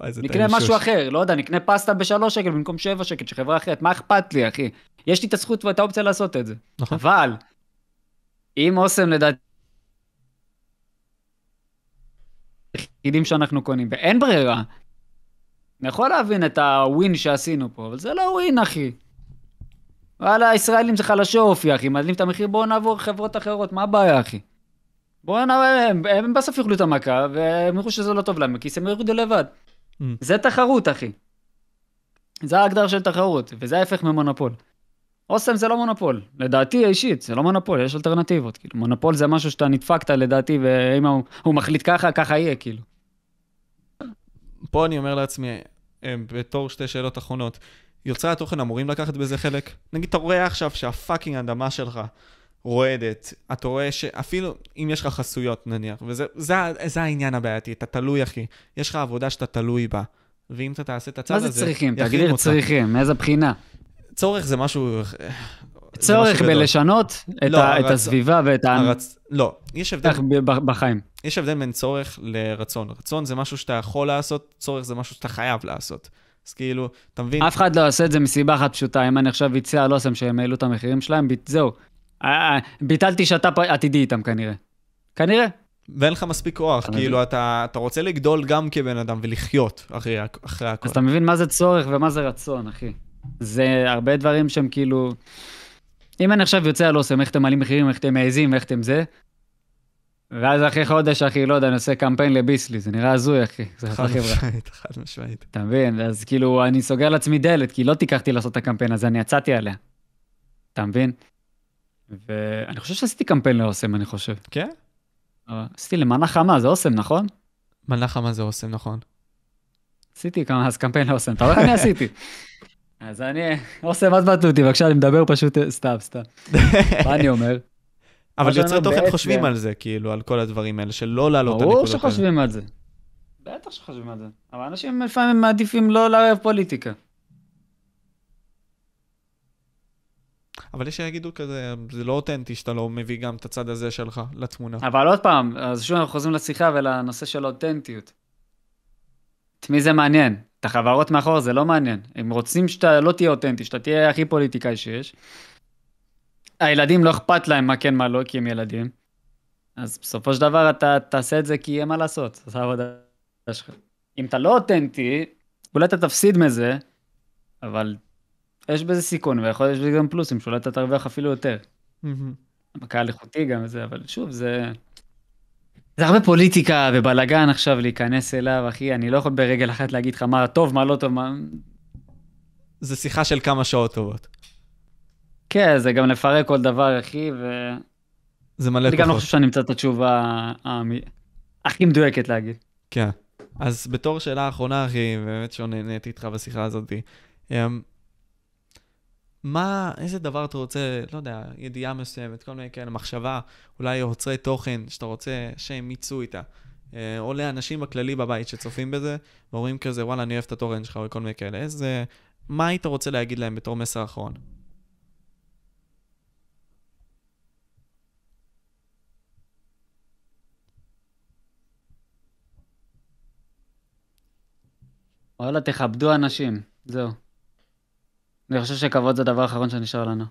Speaker 2: נקנה משהו
Speaker 1: שוש.
Speaker 2: אחר, לא יודע, נקנה פסטה בשלוש שקל במקום שבע שקל של חברה אחרת, מה אכפת לי, אחי? יש לי את הזכות ואת האופציה לעשות את זה.
Speaker 1: נכון.
Speaker 2: אבל, אם אוסם לדעתי... היחידים שאנחנו קונים, ואין ברירה, אני יכול להבין את הווין שעשינו פה, אבל זה לא ווין, אחי. וואלה, הישראלים זה חלשי אופי, אחי, מעלים את המחיר, בואו נעבור חברות אחרות, מה הבעיה, אחי? בואו נעבור, הם, הם בסוף יאכלו את המכה, והם יראו שזה לא טוב להם, כי הם יורידו לבד.
Speaker 1: Mm.
Speaker 2: זה תחרות, אחי. זה ההגדרה של תחרות, וזה ההפך ממונופול. אוסם זה לא מונופול, לדעתי האישית, זה לא מונופול, יש אלטרנטיבות. כאילו, מונופול זה משהו שאתה נדפקת לדעתי, ואם הוא, הוא מחליט ככה, ככה יהיה, כאילו.
Speaker 1: פה אני אומר לעצמי, אה, בתור שתי שאלות אחרונות, יוצרי התוכן אמורים לקחת בזה חלק? נגיד, אתה רואה עכשיו שהפאקינג אדמה שלך רועדת, אתה רואה שאפילו אם יש לך חסויות נניח, וזה זה, זה העניין הבעייתי, אתה תלוי אחי, יש לך עבודה שאתה תלוי בה, ואם אתה תעשה את הצד
Speaker 2: מה
Speaker 1: הזה,
Speaker 2: זה צריכים? תגדיר. צריכים, מאיזה בחינה?
Speaker 1: צורך זה משהו... זה
Speaker 2: צורך
Speaker 1: משהו גדול.
Speaker 2: בלשנות את,
Speaker 1: לא,
Speaker 2: ה, את
Speaker 1: הרצ-
Speaker 2: הסביבה ואת ה...
Speaker 1: הרצ... לא, יש הבדל
Speaker 2: איך בחיים.
Speaker 1: יש הבדל בין צורך לרצון. רצון זה משהו שאתה יכול לעשות, צורך זה משהו שאתה חייב לעשות. אז כאילו, אתה מבין?
Speaker 2: אף אחד לא יעשה את זה מסיבה אחת פשוטה, אם אני עכשיו אצא על אוסם שהם העלו את המחירים שלהם, זהו. אה, אה, ביטלתי שאתה פ- עתידי איתם כנראה. כנראה.
Speaker 1: ואין לך מספיק כוח,
Speaker 2: אתה
Speaker 1: כאילו, אתה, אתה רוצה לגדול גם כבן אדם ולחיות אחרי, אחרי הכל.
Speaker 2: אז אתה מבין מה זה צורך ומה זה רצון, אחי. זה הרבה דברים שהם כאילו... אם אני עכשיו יוצא על אוסם, איך אתם מעלים מחירים, איך אתם מעזים, איך אתם זה, ואז אחרי חודש, אחי, לא יודע, אני עושה קמפיין לביסלי, זה נראה הזוי, אחי. זה
Speaker 1: חד. משמעית, חד משמעית.
Speaker 2: אתה מבין? אז כאילו, אני סוגר לעצמי דלת, כי לא תיקחתי לעשות את הקמפיין הזה, אני יצאתי עליה. אתה מבין? ואני חושב שעשיתי קמפיין לאוסם, אני חושב.
Speaker 1: כן?
Speaker 2: אבל עשיתי למנה חמה, זה אוסם, נכון?
Speaker 1: מלאכה מה זה עושה, נכון.
Speaker 2: עשיתי כמה, אז קמפיין לאוסם, אתה רואה? אני עשיתי. אז אני, אוסם, אל תבטלו אותי, בבקשה, אני מדבר פשוט, סתם, סתם. מה אני אומר?
Speaker 1: אבל יוצרי תוכן חושבים על זה, כאילו, על כל הדברים האלה, של לא להעלות את
Speaker 2: ברור
Speaker 1: הנקודות האלה.
Speaker 2: שחושבים על זה. בטח שחושבים על זה. אבל אנשים לפעמים מעדיפים לא לערב פוליטיקה.
Speaker 1: אבל יש שיגידו כזה, זה לא אותנטי שאתה לא מביא גם את הצד הזה שלך לתמונה.
Speaker 2: אבל עוד פעם, אז שוב אנחנו חוזרים לשיחה ולנושא של האותנטיות. את מי זה מעניין? את החברות מאחור זה לא מעניין. הם רוצים שאתה לא תהיה אותנטי, שאתה תהיה הכי פוליטיקאי שיש. הילדים לא אכפת להם מה כן מה לא, כי הם ילדים. אז בסופו של דבר אתה תעשה את זה כי אין מה לעשות, זו העבודה שלך. אם אתה לא אותנטי, אולי אתה תפסיד מזה, אבל יש בזה סיכון, ויכול להיות בזה גם פלוסים, שאולי אתה תרוויח אפילו יותר.
Speaker 1: מהמם.
Speaker 2: בקהל איכותי גם זה, אבל שוב, זה... זה הרבה פוליטיקה ובלאגן עכשיו להיכנס אליו, אחי, אני לא יכול ברגל אחת להגיד לך מה טוב, מה לא טוב, מה...
Speaker 1: זה שיחה של כמה שעות טובות.
Speaker 2: כן, זה גם לפרק כל דבר, אחי, ואני
Speaker 1: זה מלא
Speaker 2: גם לא
Speaker 1: כוחות.
Speaker 2: חושב שאני אמצא את התשובה הכי מדויקת להגיד.
Speaker 1: כן. אז בתור שאלה אחרונה, אחי, באמת שנהניתי איתך בשיחה הזאת, אמ, מה, איזה דבר אתה רוצה, לא יודע, ידיעה מסוימת, כל מיני כאלה, מחשבה, אולי יוצרי תוכן שאתה רוצה שהם יצאו איתה. אה, או לאנשים בכללי בבית שצופים בזה, ואומרים כזה, וואלה, אני אוהב את התורן שלך וכל מיני כאלה. איזה, מה היית רוצה להגיד להם בתור מסר אחרון?
Speaker 2: וואלה, תכבדו אנשים, זהו. אני חושב שכבוד זה הדבר האחרון שנשאר לנו.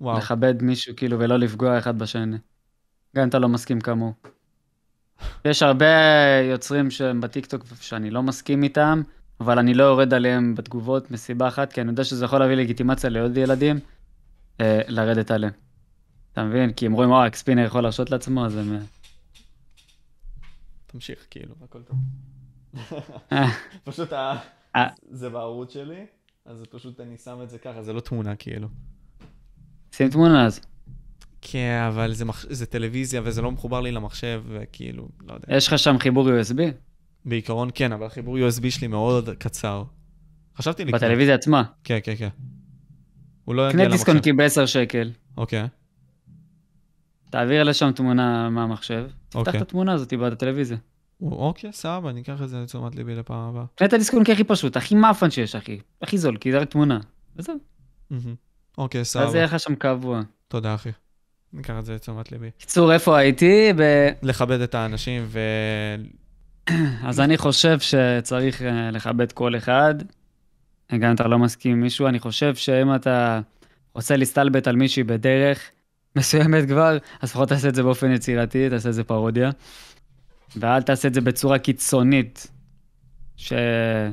Speaker 1: וואו,
Speaker 2: לכבד מישהו, כאילו, ולא לפגוע אחד בשני. גם אם אתה לא מסכים כמוהו. יש הרבה יוצרים שהם בטיקטוק שאני לא מסכים איתם, אבל אני לא יורד עליהם בתגובות מסיבה אחת, כי אני יודע שזה יכול להביא לגיטימציה לעוד ילדים, אה, לרדת עליהם. אתה מבין? כי הם רואים, וואו, אקספינר יכול להרשות לעצמו, אז הם... אה,
Speaker 1: תמשיך, כאילו, הכל טוב.
Speaker 2: אה,
Speaker 1: פשוט ה...
Speaker 2: אה.
Speaker 1: זה בערוץ שלי, אז זה פשוט אני שם את זה ככה, זה לא תמונה, כאילו.
Speaker 2: שים תמונה אז.
Speaker 1: כן, אבל זה, מח... זה טלוויזיה וזה לא מחובר לי למחשב, וכאילו, לא יודע.
Speaker 2: יש לך שם חיבור USB?
Speaker 1: בעיקרון כן, אבל החיבור USB שלי מאוד קצר. חשבתי לקנות.
Speaker 2: בטלוויזיה עצמה.
Speaker 1: כן, כן, כן. הוא לא יגיע
Speaker 2: קנה
Speaker 1: למחשב.
Speaker 2: דיסקונקי ב-10 שקל,
Speaker 1: אוקיי,
Speaker 2: תעביר לשם תמונה מהמחשב, תפתח
Speaker 1: אוקיי.
Speaker 2: את התמונה הזאת בטלוויזיה.
Speaker 1: אוקיי, סבבה, אני אקח את זה לתשומת ליבי לפעם הבאה.
Speaker 2: את הדיסקונקי הכי פשוט, הכי מאפן שיש, אחי. הכי זול, כי זה רק תמונה. וזהו.
Speaker 1: אוקיי, סבבה.
Speaker 2: יהיה לך שם קבוע.
Speaker 1: תודה, אחי. אני אקח את זה לתשומת ליבי.
Speaker 2: קיצור, איפה הייתי? ב...
Speaker 1: לכבד את האנשים ו...
Speaker 2: אז אני חושב שצריך אה, לכבד כל אחד, גם אם אתה לא מסכים עם מישהו. אני חושב שאם אתה רוצה להסתלבט על מישהי בדרך מסוימת כבר, אז לפחות תעשה את זה באופן יצירתי, תעשה את זה פרודיה. ואל תעשה את זה בצורה קיצונית, שיכולה,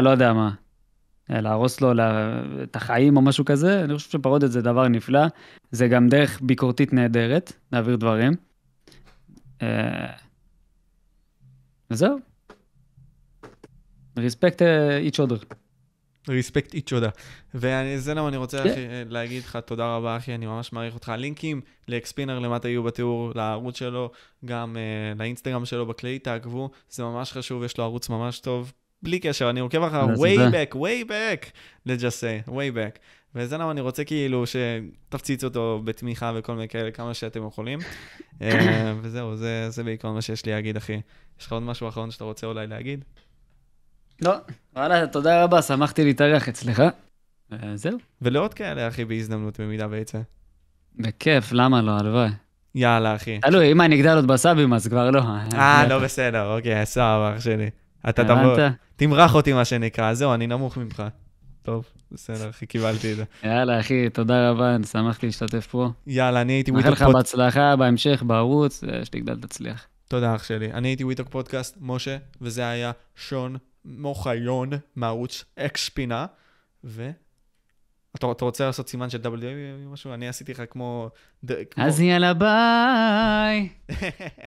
Speaker 2: לא יודע מה, אה, להרוס לו לה- את החיים או משהו כזה. אני חושב שפרודיות זה דבר נפלא. זה גם דרך ביקורתית נהדרת, להעביר דברים. אה, וזהו. respect uh, each other.
Speaker 1: ריספקט איץ' תודה. וזה למה אני רוצה
Speaker 2: כן.
Speaker 1: אחי, להגיד לך תודה רבה, אחי, אני ממש מעריך אותך. לינקים לאקספינר למטה יהיו בתיאור, לערוץ שלו, גם uh, לאינסטגרם שלו בכללי, תעקבו, זה ממש חשוב, יש לו ערוץ ממש טוב. בלי קשר, אני עוקב אחריו way
Speaker 2: זה.
Speaker 1: back, way back, let's just say, way back. וזה למה אני רוצה כאילו שתפציצו אותו בתמיכה וכל מיני כאלה, כמה שאתם יכולים. אה, וזהו, זה, זה בעיקרון מה שיש לי להגיד, אחי. יש לך עוד משהו אחרון שאתה רוצה אולי להגיד?
Speaker 2: לא, וואלה, תודה רבה, שמחתי להתארח אצלך. זהו.
Speaker 1: ולעוד כאלה, אחי, בהזדמנות, במידה ויצא.
Speaker 2: בכיף, למה לא, הלוואי.
Speaker 1: יאללה, אחי.
Speaker 2: תלוי, אם אני אגדל עוד בסאבים, אז כבר לא.
Speaker 1: אה, לא בסדר, אוקיי, סבבה, אח שלי. אתה תבוא? תמרח אותי, מה שנקרא. זהו, אני נמוך ממך. טוב, בסדר, אחי, קיבלתי את זה.
Speaker 2: יאללה, אחי, תודה רבה, אני שמח להשתתף פה.
Speaker 1: יאללה, אני הייתי
Speaker 2: מאחל
Speaker 1: We Talk
Speaker 2: לך
Speaker 1: פודקאסט.
Speaker 2: בהצלחה בהמשך, בערוץ, שתגדל תצליח.
Speaker 1: תודה, אח שלי. אני הייתי We Talk פודקאסט, משה, וזה היה שון אוחיון מערוץ Xpiner, ו... אתה, אתה רוצה לעשות סימן של W משהו? אני עשיתי לך כמו... ד- כמו-
Speaker 2: אז יאללה, ביי.